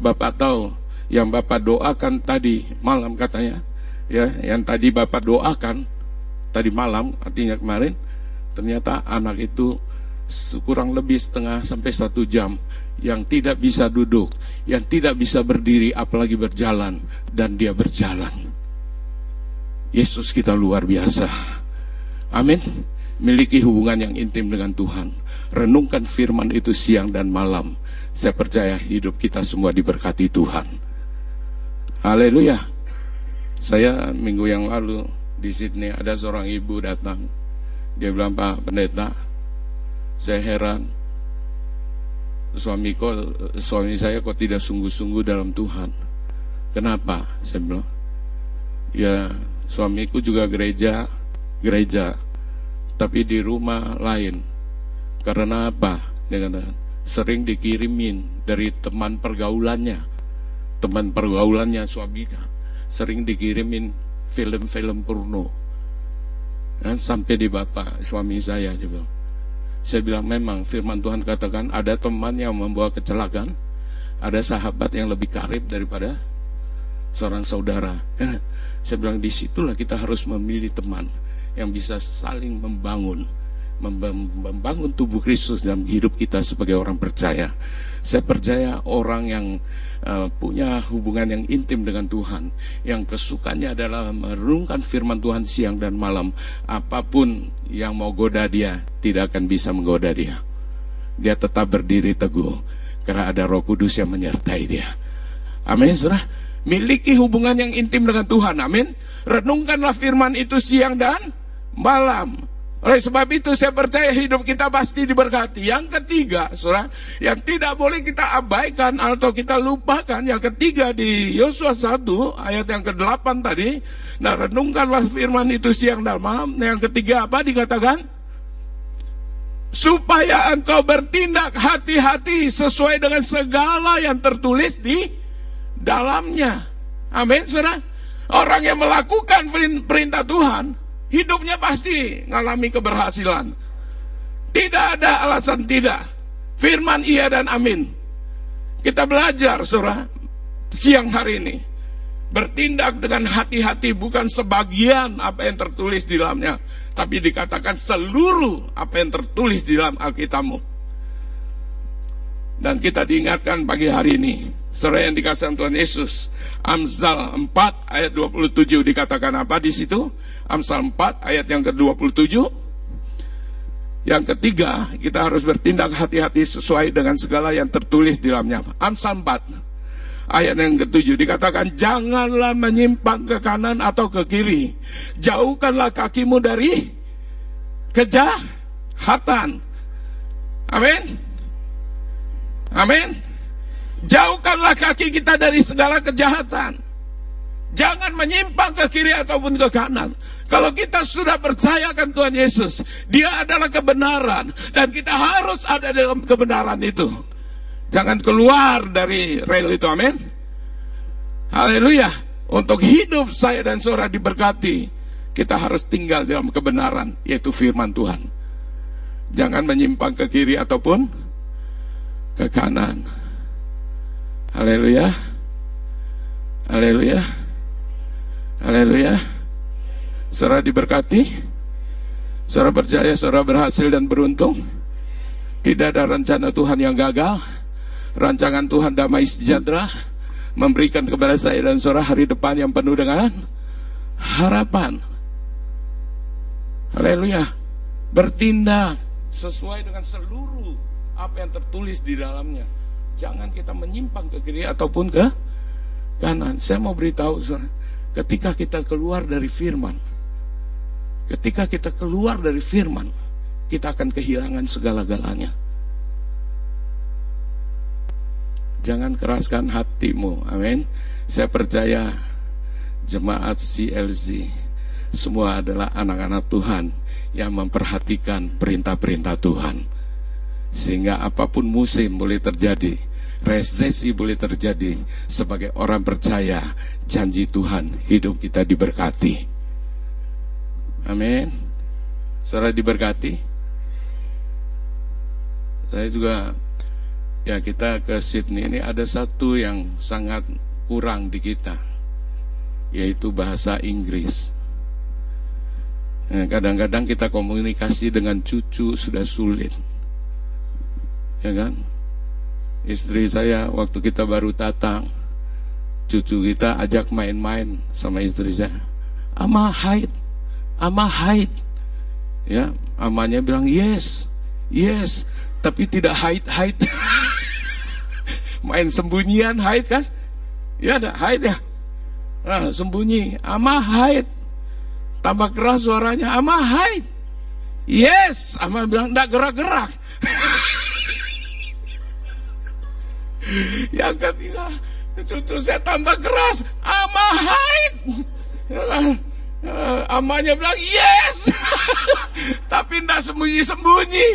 Bapak tahu yang Bapak doakan tadi malam katanya, ya, yang tadi Bapak doakan tadi malam, artinya kemarin, ternyata anak itu kurang lebih setengah sampai satu jam yang tidak bisa duduk, yang tidak bisa berdiri, apalagi berjalan, dan dia berjalan. Yesus kita luar biasa. Amin. Miliki hubungan yang intim dengan Tuhan. Renungkan firman itu siang dan malam. Saya percaya hidup kita semua diberkati Tuhan. Haleluya. Saya minggu yang lalu di Sydney ada seorang ibu datang. Dia bilang, Pak Pendeta, saya heran. Suami kok, suami saya kok tidak sungguh-sungguh dalam Tuhan. Kenapa? Saya bilang, ya suamiku juga gereja, gereja, tapi di rumah lain. Karena apa? Dengan sering dikirimin dari teman pergaulannya, teman pergaulannya suaminya, sering dikirimin film-film porno. Dan sampai di bapak suami saya dia bilang. Saya bilang memang firman Tuhan katakan ada teman yang membawa kecelakaan, ada sahabat yang lebih karib daripada seorang saudara. Saya bilang di situlah kita harus memilih teman yang bisa saling membangun, membangun tubuh Kristus dalam hidup kita sebagai orang percaya. Saya percaya orang yang uh, punya hubungan yang intim dengan Tuhan, yang kesukaannya adalah merenungkan firman Tuhan siang dan malam, apa pun yang mau goda dia tidak akan bisa menggoda dia. Dia tetap berdiri teguh karena ada Roh Kudus yang menyertai dia. Amin, saudara. Miliki hubungan yang intim dengan Tuhan. Amin. Renungkanlah firman itu siang dan malam. Oleh sebab itu saya percaya hidup kita pasti diberkati. Yang ketiga, saudara, yang tidak boleh kita abaikan atau kita lupakan. Yang ketiga di Yosua 1 ayat yang ke-8 tadi. Nah renungkanlah firman itu siang dan malam. Yang ketiga apa dikatakan? Supaya engkau bertindak hati-hati sesuai dengan segala yang tertulis di dalamnya. Amin, saudara. Orang yang melakukan perintah Tuhan, hidupnya pasti mengalami keberhasilan. Tidak ada alasan tidak. Firman iya dan amin. Kita belajar, saudara, siang hari ini. Bertindak dengan hati-hati bukan sebagian apa yang tertulis di dalamnya. Tapi dikatakan seluruh apa yang tertulis di dalam Alkitabmu. Dan kita diingatkan pagi hari ini. Saudara yang dikasih Tuhan Yesus. Amsal 4 ayat 27 dikatakan apa di situ? Amsal 4 ayat yang ke-27. Yang ketiga, kita harus bertindak hati-hati sesuai dengan segala yang tertulis di dalamnya. Amsal 4 ayat yang ketujuh dikatakan janganlah menyimpang ke kanan atau ke kiri. Jauhkanlah kakimu dari kejahatan. Amin. Amin. Jauhkanlah kaki kita dari segala kejahatan. Jangan menyimpang ke kiri ataupun ke kanan. Kalau kita sudah percayakan Tuhan Yesus, Dia adalah kebenaran, dan kita harus ada dalam kebenaran itu. Jangan keluar dari rel itu, amin. Haleluya. Untuk hidup saya dan saudara diberkati, kita harus tinggal dalam kebenaran, yaitu firman Tuhan. Jangan menyimpang ke kiri ataupun ke kanan. Haleluya. Haleluya. Haleluya. Saudara diberkati. Saudara percaya saudara berhasil dan beruntung. Tidak ada rencana Tuhan yang gagal. Rancangan Tuhan damai sejahtera memberikan kepada saya dan saudara hari depan yang penuh dengan harapan. Haleluya. Bertindak sesuai dengan seluruh apa yang tertulis di dalamnya. Jangan kita menyimpang ke kiri ataupun ke kanan. Saya mau beritahu, ketika kita keluar dari firman, ketika kita keluar dari firman, kita akan kehilangan segala-galanya. Jangan keraskan hatimu, amin. Saya percaya jemaat CLZ, semua adalah anak-anak Tuhan yang memperhatikan perintah-perintah Tuhan. Sehingga apa pun musim boleh terjadi, resesi boleh terjadi, sebagai orang percaya, janji Tuhan hidup kita diberkati. Amin. Saudara diberkati. Saya juga ya kita ke Sydney ini ada satu yang sangat kurang di kita yaitu bahasa Inggris. Nah, kadang-kadang kita komunikasi dengan cucu sudah sulit. Ya kan? Istri saya waktu kita baru datang, cucu kita ajak main-main sama istri saya. Ama haid, ama haid. Ya, amanya bilang yes, yes, tapi tidak haid-haid. main sembunyian haid kan? Ya ada haid ya. Nah, sembunyi, ama haid. Tambah keras suaranya, ama haid. Yes, ama bilang tidak gerak-gerak. Yang ketiga, cucu saya tambah keras, ama haid. Uh, amanya bilang yes, tapi tidak sembunyi-sembunyi,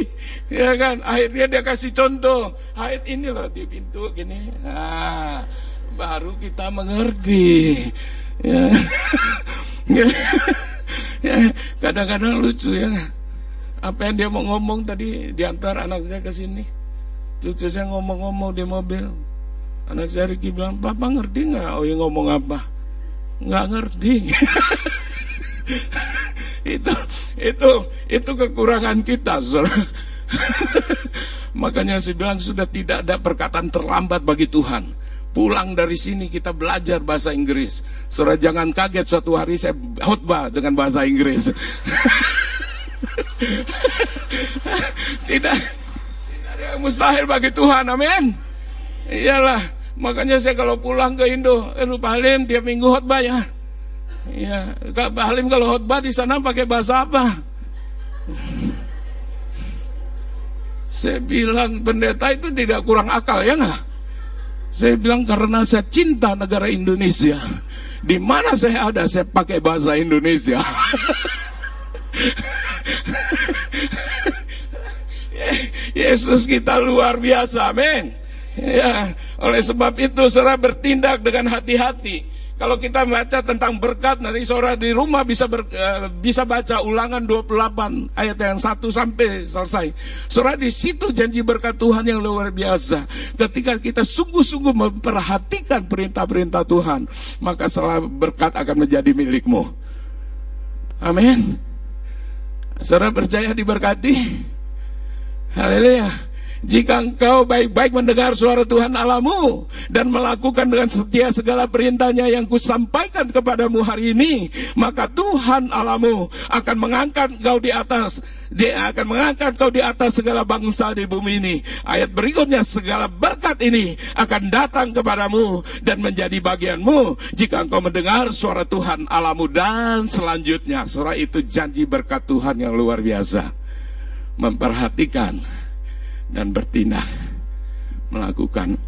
ya kan? Akhirnya dia kasih contoh, haid ini loh di pintu gini, nah, baru kita mengerti. Ya. ya, kadang-kadang lucu ya. Apa yang dia mau ngomong tadi diantar anak saya ke sini, cucu saya ngomong-ngomong di mobil, anak saya Ricky bilang, Papa ngerti nggak? Oh yang ngomong apa? Nggak ngerti. itu itu itu kekurangan kita makanya saya bilang sudah tidak ada perkataan terlambat bagi Tuhan pulang dari sini kita belajar bahasa Inggris saudara jangan kaget suatu hari saya khotbah dengan bahasa Inggris tidak mustahil bagi Tuhan amin iyalah makanya saya kalau pulang ke Indo eh lupa Halim tiap minggu khotbah ya Ya, Kak Halim kalau khotbah di sana pakai bahasa apa? Saya bilang pendeta itu tidak kurang akal ya nggak? Saya bilang karena saya cinta negara Indonesia. Di mana saya ada saya pakai bahasa Indonesia. Yesus kita luar biasa, amin. Ya, oleh sebab itu saudara bertindak dengan hati-hati. Kalau kita baca tentang berkat nanti saudara di rumah bisa ber, uh, bisa baca ulangan 28 ayat yang 1 sampai selesai. Saudara di situ janji berkat Tuhan yang luar biasa. Ketika kita sungguh-sungguh memperhatikan perintah-perintah Tuhan, maka salah berkat akan menjadi milikmu. Amin. Saudara percaya diberkati? Haleluya. Jika engkau baik-baik mendengar suara Tuhan Alamu dan melakukan dengan setia segala perintahnya yang kusampaikan kepadamu hari ini, maka Tuhan Alamu akan mengangkat engkau di atas. Dia akan mengangkat engkau di atas segala bangsa di bumi ini. Ayat berikutnya, segala berkat ini akan datang kepadamu dan menjadi bagianmu jika engkau mendengar suara Tuhan Alamu dan selanjutnya. Suara itu janji berkat Tuhan yang luar biasa. Memperhatikan dan bertindak melakukan.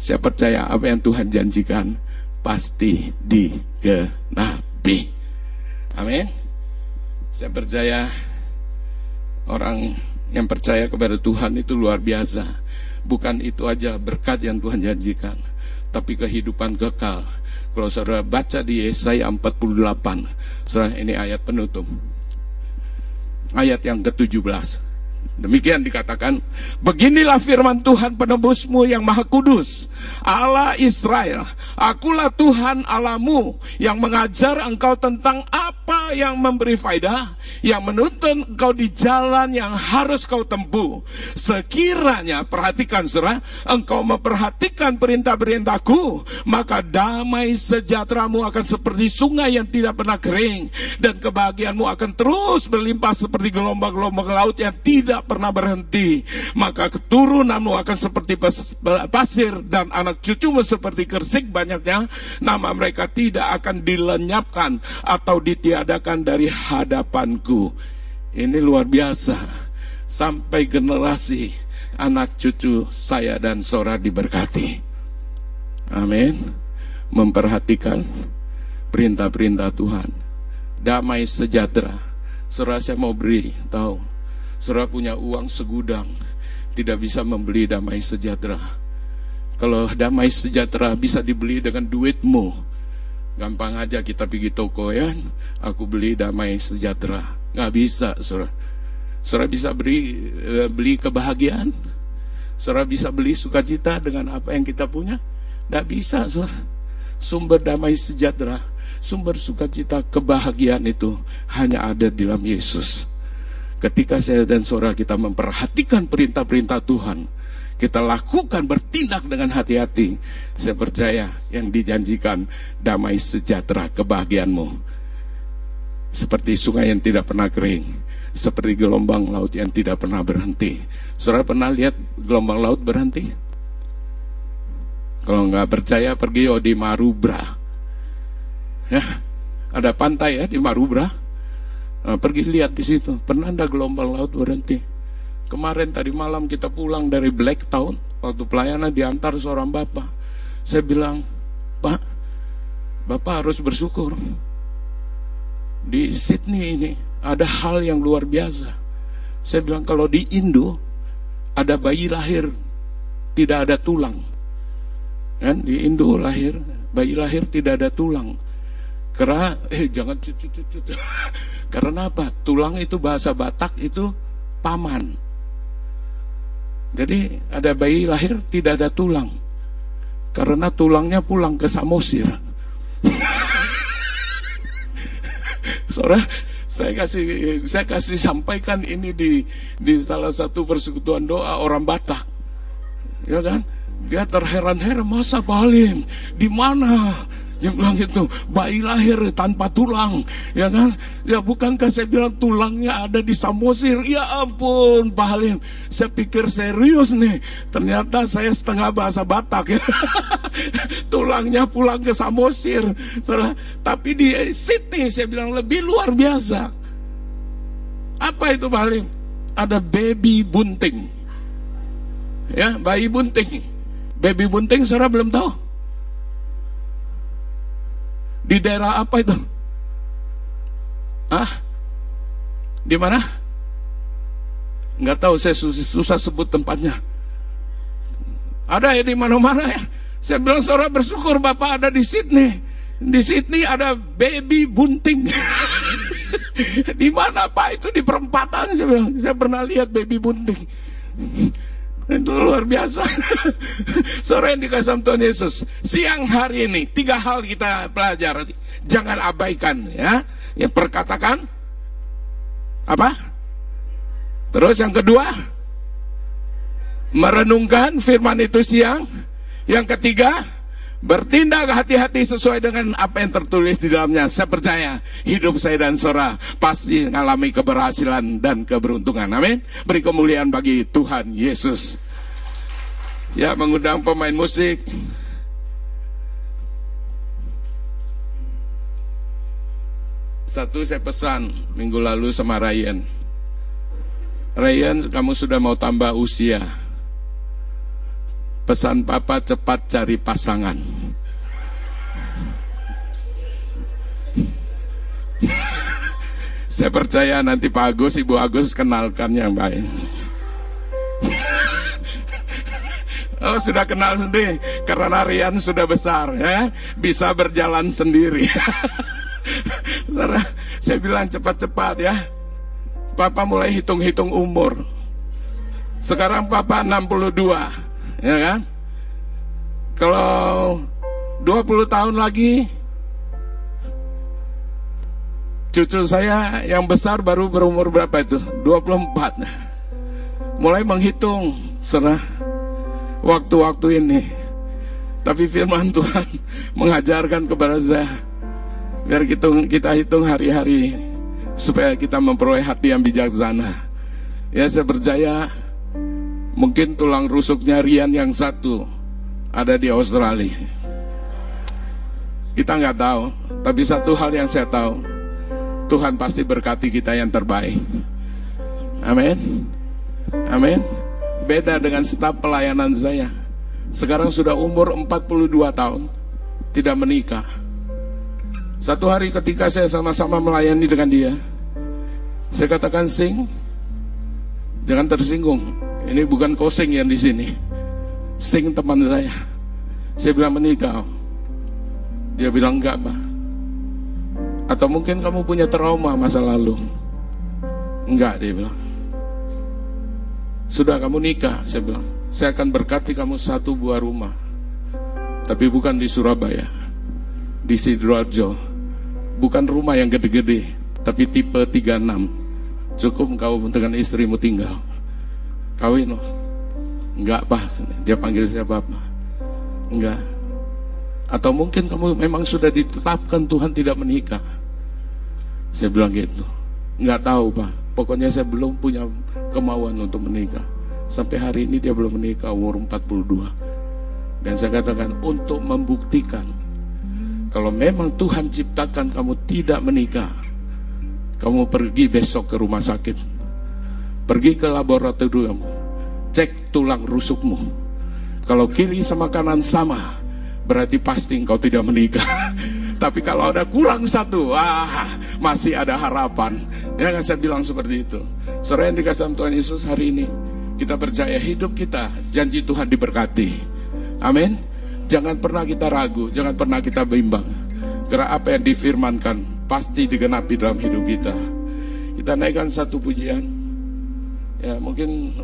Saya percaya apa yang Tuhan janjikan pasti digenapi. Amin. Saya percaya orang yang percaya kepada Tuhan itu luar biasa. Bukan itu aja berkat yang Tuhan janjikan tapi kehidupan kekal. Kalau saudara baca di Yesaya 48 saudara ini ayat penutup. Ayat yang ke-17 Demikian dikatakan, beginilah firman Tuhan penebusmu yang maha kudus, Allah Israel. Akulah Tuhan Alamu yang mengajar engkau tentang apa yang memberi faidah, yang menuntun engkau di jalan yang harus kau tempuh. Sekiranya, perhatikan surah, engkau memperhatikan perintah-perintahku, maka damai sejahteramu akan seperti sungai yang tidak pernah kering, dan kebahagiaanmu akan terus berlimpah seperti gelombang-gelombang laut yang tidak pernah berhenti. Maka keturunanmu akan seperti pasir dan anak cucumu seperti kersik banyaknya. Nama mereka tidak akan dilenyapkan atau ditiadakan dari hadapanku. Ini luar biasa. Sampai generasi anak cucu saya dan Sora diberkati. Amin. Memperhatikan perintah-perintah Tuhan. Damai sejahtera. Saudara saya mau beri, tahu. Saudara punya uang segudang, tidak bisa membeli damai sejahtera. Kalau damai sejahtera bisa dibeli dengan duitmu, gampang aja kita pergi toko ya, aku beli damai sejahtera. Nggak bisa, saudara. Saudara bisa beli eh, beli kebahagiaan. Saudara bisa beli sukacita dengan apa yang kita punya. Nggak bisa, saudara. Sumber damai sejahtera Sumber sukacita kebahagiaan itu hanya ada di dalam Yesus. Ketika saya dan saudara kita memperhatikan perintah-perintah Tuhan, kita lakukan bertindak dengan hati-hati. Saya percaya yang dijanjikan damai sejahtera kebahagiaanmu. Seperti sungai yang tidak pernah kering, seperti gelombang laut yang tidak pernah berhenti. Saudara pernah lihat gelombang laut berhenti? Kalau nggak percaya pergi di Marubra Ya, ada pantai ya di Marubra. Nah, pergi lihat di situ. Pernah ada gelombang laut berhenti. Kemarin tadi malam kita pulang dari Black Town waktu pelayanan diantar seorang bapak. Saya bilang, Pak, Bapak harus bersyukur. Di Sydney ini ada hal yang luar biasa. Saya bilang kalau di Indo ada bayi lahir tidak ada tulang. Kan di Indo lahir bayi lahir tidak ada tulang. Karena eh jangan cucu cucu. Karena apa? Tulang itu bahasa Batak itu paman. Jadi ada bayi lahir tidak ada tulang. Karena tulangnya pulang ke Samosir. Saudara, saya kasih saya kasih sampaikan ini di di salah satu persekutuan doa orang Batak. Ya kan? Dia terheran-heran masa Pak Halim, di mana dia bilang gitu, bayi lahir tanpa tulang, ya kan? Ya bukankah saya bilang tulangnya ada di Samosir? Ya ampun, Pak Halim. Saya pikir serius nih. Ternyata saya setengah bahasa Batak ya. tulangnya pulang ke Samosir. Tapi di Sydney saya bilang lebih luar biasa. Apa itu Pak Halim? Ada baby bunting. Ya, bayi bunting. Baby bunting saudara belum tahu? Di daerah apa itu? Ah? Di mana? Nggak tahu, saya susah, susah sebut tempatnya. Ada ya di mana-mana ya. Saya bilang saudara bersyukur Bapak ada di Sydney. Di Sydney ada baby bunting. di mana Pak? Itu di perempatan saya bilang. Saya pernah lihat baby bunting. Itu luar biasa. Sore dikasih Tuhan Yesus. Siang hari ini, tiga hal kita pelajari. Jangan abaikan ya. Yang perkatakan, apa? Terus yang kedua, merenungkan firman itu siang. Yang ketiga, Bertindak hati-hati sesuai dengan apa yang tertulis di dalamnya. Saya percaya hidup saya dan Sora pasti mengalami keberhasilan dan keberuntungan. Amin. Beri kemuliaan bagi Tuhan Yesus. Ya, mengundang pemain musik. Satu saya pesan minggu lalu sama Ryan. Ryan, kamu sudah mau tambah usia Pesan papa cepat cari pasangan. Saya percaya nanti Pak Agus, Ibu Agus kenalkan yang baik. Oh sudah kenal sendiri karena Rian sudah besar ya bisa berjalan sendiri. Saya bilang cepat-cepat ya. Papa mulai hitung-hitung umur. Sekarang Papa 62 ya kan? Kalau 20 tahun lagi cucu saya yang besar baru berumur berapa itu? 24. Mulai menghitung serah waktu-waktu ini. Tapi firman Tuhan mengajarkan kepada saya biar kita kita hitung hari-hari supaya kita memperoleh hati yang bijaksana. Ya saya percaya Mungkin tulang rusuknya Rian yang satu ada di Australia. Kita nggak tahu, tapi satu hal yang saya tahu, Tuhan pasti berkati kita yang terbaik. Amin. Amin. Beda dengan staf pelayanan saya. Sekarang sudah umur 42 tahun, tidak menikah. Satu hari ketika saya sama-sama melayani dengan dia, saya katakan sing, jangan tersinggung. Ini bukan kosing yang di sini. Sing teman saya. Saya bilang menikah. Dia bilang enggak, Pak. Atau mungkin kamu punya trauma masa lalu. Enggak, dia bilang. Sudah kamu nikah, saya bilang. Saya akan berkati kamu satu buah rumah. Tapi bukan di Surabaya. Di Sidoarjo bukan rumah yang gede-gede, tapi tipe 36. Cukup kau dengan istrimu tinggal. Kawin loh. Enggak, Pak. Dia panggil saya Bapak. Enggak. Atau mungkin kamu memang sudah ditetapkan Tuhan tidak menikah. Saya bilang gitu. Enggak tahu, Pak. Pokoknya saya belum punya kemauan untuk menikah. Sampai hari ini dia belum menikah umur 42. Dan saya katakan untuk membuktikan kalau memang Tuhan ciptakan kamu tidak menikah, kamu pergi besok ke rumah sakit. Pergi ke laboratorium, cek tulang rusukmu. Kalau kiri sama kanan sama, berarti pasti engkau tidak menikah. Tapi kalau ada kurang satu, wah masih ada harapan. Ya kan saya bilang seperti itu. Yang dikasih Tuhan Yesus hari ini, kita percaya hidup kita, janji Tuhan diberkati. Amin. Jangan pernah kita ragu, jangan pernah kita bimbang. Karena apa yang difirmankan pasti digenapi dalam hidup kita. Kita naikkan satu pujian. Ya, mungkin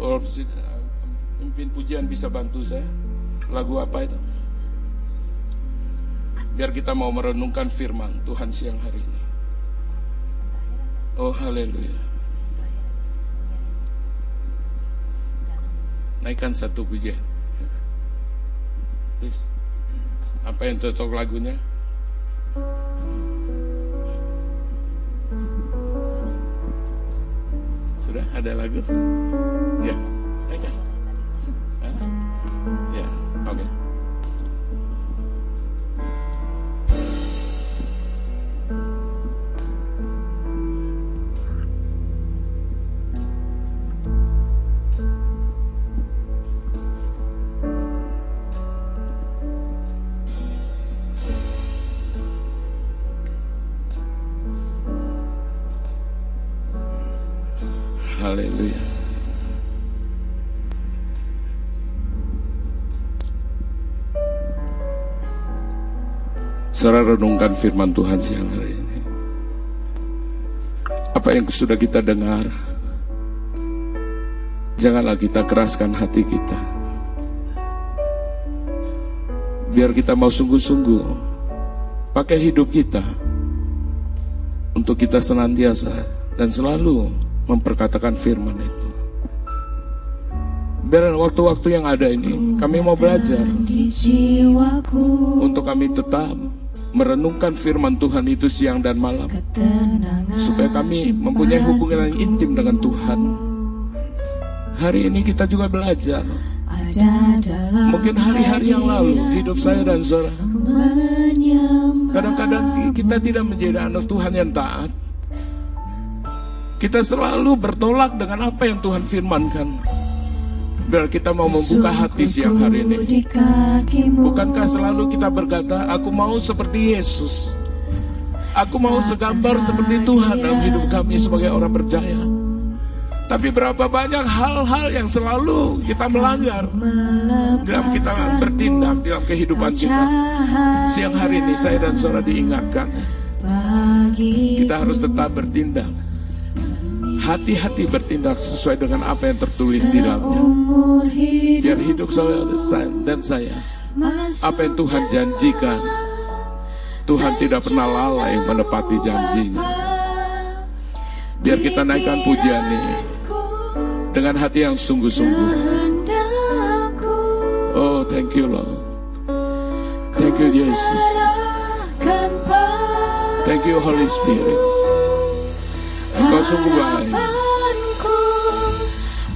pemimpin pujian bisa bantu saya. Lagu apa itu? Biar kita mau merenungkan firman Tuhan siang hari ini. Oh haleluya. Naikkan satu pujian. Please. Apa yang cocok lagunya? Sudah ada lagu? Ya, naikkan. Ya, oke. Okay. Saudara renungkan firman Tuhan siang hari ini. Apa yang sudah kita dengar, janganlah kita keraskan hati kita. Biar kita mau sungguh-sungguh pakai hidup kita untuk kita senantiasa dan selalu memperkatakan firman itu. Biar waktu-waktu yang ada ini kami mau belajar untuk kami tetap merenungkan firman Tuhan itu siang dan malam supaya kami mempunyai hubungan yang intim dengan Tuhan. Hari ini kita juga belajar. Mungkin hari-hari yang lalu hidup saya dan saudara. Kadang-kadang kita tidak menjadi anak Tuhan yang taat. Kita selalu bertolak dengan apa yang Tuhan firmankan. Biar kita mau membuka hati siang hari ini. Bukankah selalu kita berkata, aku mau seperti Yesus. Aku mau segambar seperti Tuhan dalam hidup kami sebagai orang percaya. Tapi berapa banyak hal-hal yang selalu kita melanggar dalam kita bertindak dalam kehidupan kita. Siang hari ini saya dan saudara diingatkan kita harus tetap bertindak hati-hati bertindak sesuai dengan apa yang tertulis di dalamnya. Biar hidup saya dan saya, apa yang Tuhan janjikan, Tuhan tidak pernah lalai menepati janjinya. Biar kita naikkan pujian ini dengan hati yang sungguh-sungguh. Oh, thank you Lord. Thank you Jesus. Thank you Holy Spirit. Engkau sungguh baik.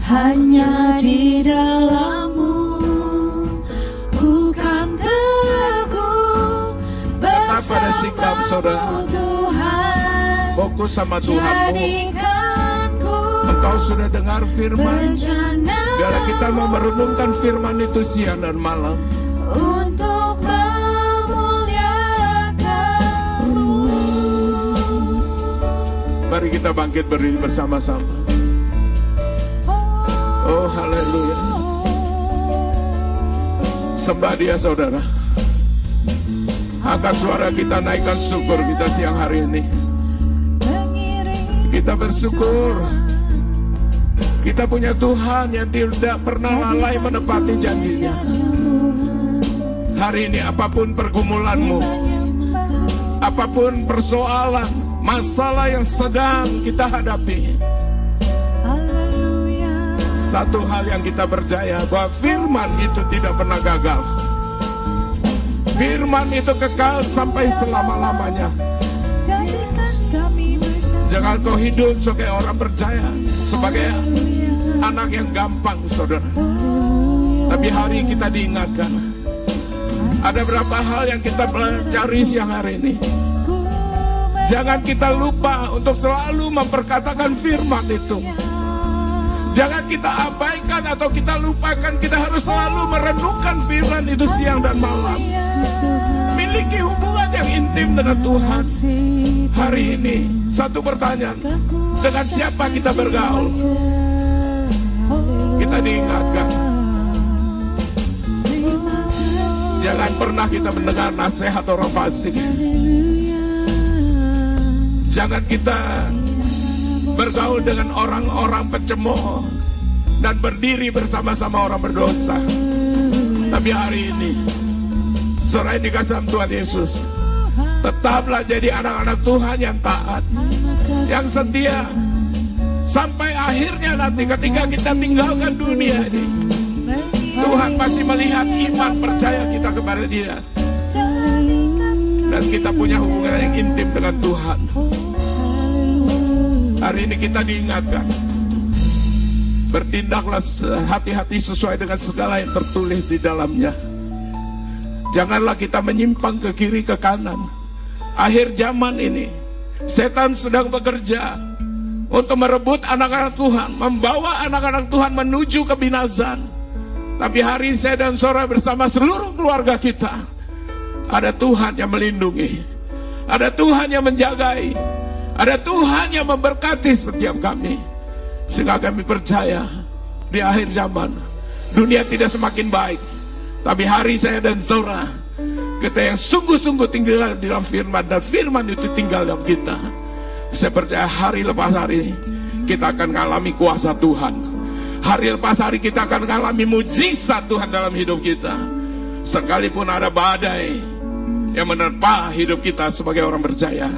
Hanya di dalammu ku kan teguh Tetap pada sikap saudara. Fokus sama Tuhanmu. Engkau sudah dengar firman. Biarlah kita mau merenungkan firman itu siang dan malam kita bangkit berdiri bersama-sama. Oh haleluya. Sembah dia saudara. Angkat suara kita naikkan syukur kita siang hari ini. Kita bersyukur. Kita punya Tuhan yang tidak pernah lalai menepati janjinya. Hari ini apa pun pergumulanmu, apa pun persoalan, masalah yang sedang kita hadapi. Satu hal yang kita percaya bahwa firman itu tidak pernah gagal. Firman itu kekal sampai selama-lamanya. Jangan kau hidup sebagai orang percaya, sebagai anak yang gampang, saudara. Tapi hari kita diingatkan, ada berapa hal yang kita pelajari siang hari ini. Jangan kita lupa untuk selalu memperkatakan firman itu. Jangan kita abaikan atau kita lupakan. Kita harus selalu merenungkan firman itu siang dan malam. Miliki hubungan yang intim dengan Tuhan. Hari ini, satu pertanyaan. Dengan siapa kita bergaul? Kita diingatkan. Jangan pernah kita mendengar nasihat orang fasik. Jangan kita bergaul dengan orang-orang pecemooh dan berdiri bersama-sama orang berdosa. Tapi hari ini, sore ini kasih Tuhan Yesus, tetaplah jadi anak-anak Tuhan yang taat, yang setia, sampai akhirnya nanti ketika kita tinggalkan dunia ini, Tuhan pasti melihat iman percaya kita kepada Dia, dan kita punya hubungan yang intim dengan Tuhan. Hari ini kita diingatkan. Bertindaklah hati-hati sesuai dengan segala yang tertulis di dalamnya. Janganlah kita menyimpang ke kiri ke kanan. Akhir zaman ini Setan sedang bekerja Untuk merebut anak-anak Tuhan Membawa anak-anak Tuhan menuju kebinasan Tapi hari ini saya dan Sora bersama seluruh keluarga kita Ada Tuhan yang melindungi Ada Tuhan yang menjagai ada Tuhan yang memberkati setiap kami. Sehingga kami percaya di akhir zaman dunia tidak semakin baik. Tapi hari saya dan Zora kita yang sungguh-sungguh tinggal di dalam firman dan firman itu tinggal dalam kita. Saya percaya hari lepas hari kita akan mengalami kuasa Tuhan. Hari lepas hari kita akan mengalami mujizat Tuhan dalam hidup kita. Sekalipun ada badai yang menerpa hidup kita sebagai orang percaya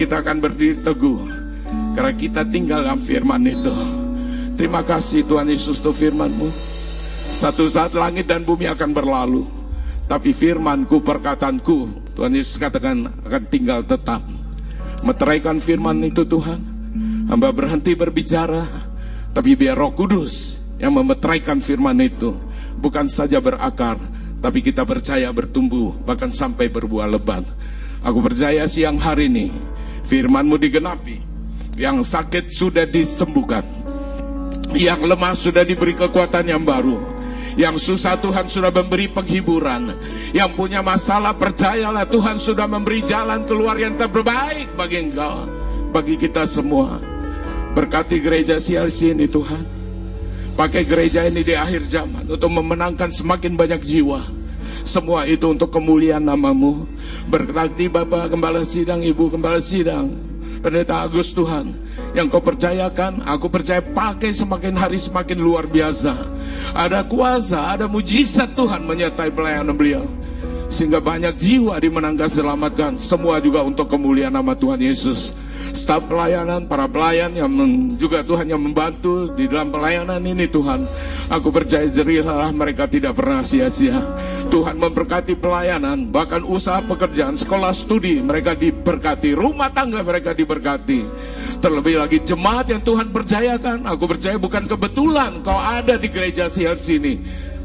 kita akan berdiri teguh karena kita tinggal dalam firman itu. Terima kasih Tuhan Yesus untuk firmanmu. Satu saat langit dan bumi akan berlalu. Tapi firmanku, perkataanku, Tuhan Yesus katakan akan tinggal tetap. Meteraikan firman itu Tuhan. Hamba berhenti berbicara. Tapi biar roh kudus yang memeteraikan firman itu. Bukan saja berakar. Tapi kita percaya bertumbuh. Bahkan sampai berbuah lebat. Aku percaya siang hari ini firmanmu digenapi. Yang sakit sudah disembuhkan. Yang lemah sudah diberi kekuatan yang baru. Yang susah Tuhan sudah memberi penghiburan. Yang punya masalah percayalah Tuhan sudah memberi jalan keluar yang terbaik bagi engkau. Bagi kita semua. Berkati gereja CLC ini Tuhan. Pakai gereja ini di akhir zaman untuk memenangkan semakin banyak jiwa semua itu untuk kemuliaan namamu. Berkati Bapak Gembala Sidang, Ibu Gembala Sidang, Pendeta Agus Tuhan. Yang kau percayakan, aku percaya pakai semakin hari semakin luar biasa. Ada kuasa, ada mujizat Tuhan menyertai pelayanan beliau. Sehingga banyak jiwa dimenangkan selamatkan. Semua juga untuk kemuliaan nama Tuhan Yesus staf pelayanan, para pelayan yang juga Tuhan yang membantu di dalam pelayanan ini Tuhan. Aku percaya jerilah mereka tidak pernah sia-sia. Tuhan memberkati pelayanan, bahkan usaha pekerjaan, sekolah studi mereka diberkati, rumah tangga mereka diberkati. Terlebih lagi jemaat yang Tuhan percayakan, aku percaya bukan kebetulan kau ada di gereja CLC ini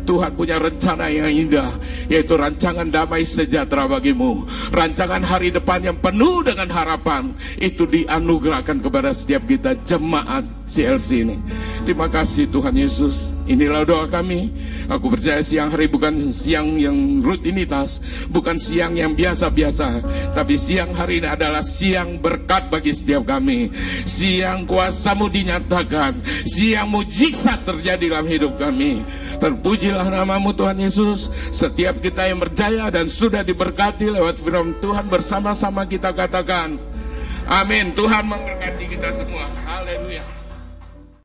Tuhan punya rencana yang indah, yaitu rancangan damai sejahtera bagimu. Rancangan hari depan yang penuh dengan harapan, itu dianugerahkan kepada setiap kita jemaat CLC ini. Terima kasih Tuhan Yesus. Inilah doa kami. Aku percaya siang hari bukan siang yang rutinitas, bukan siang yang biasa-biasa, tapi siang hari ini adalah siang berkat bagi setiap kami. Siang kuasamu dinyatakan, siang mujizat terjadi dalam hidup kami. Terpujilah namamu Tuhan Yesus. Setiap kita yang percaya dan sudah diberkati lewat firman Tuhan bersama-sama kita katakan. Amin. Tuhan memberkati kita semua. Haleluya.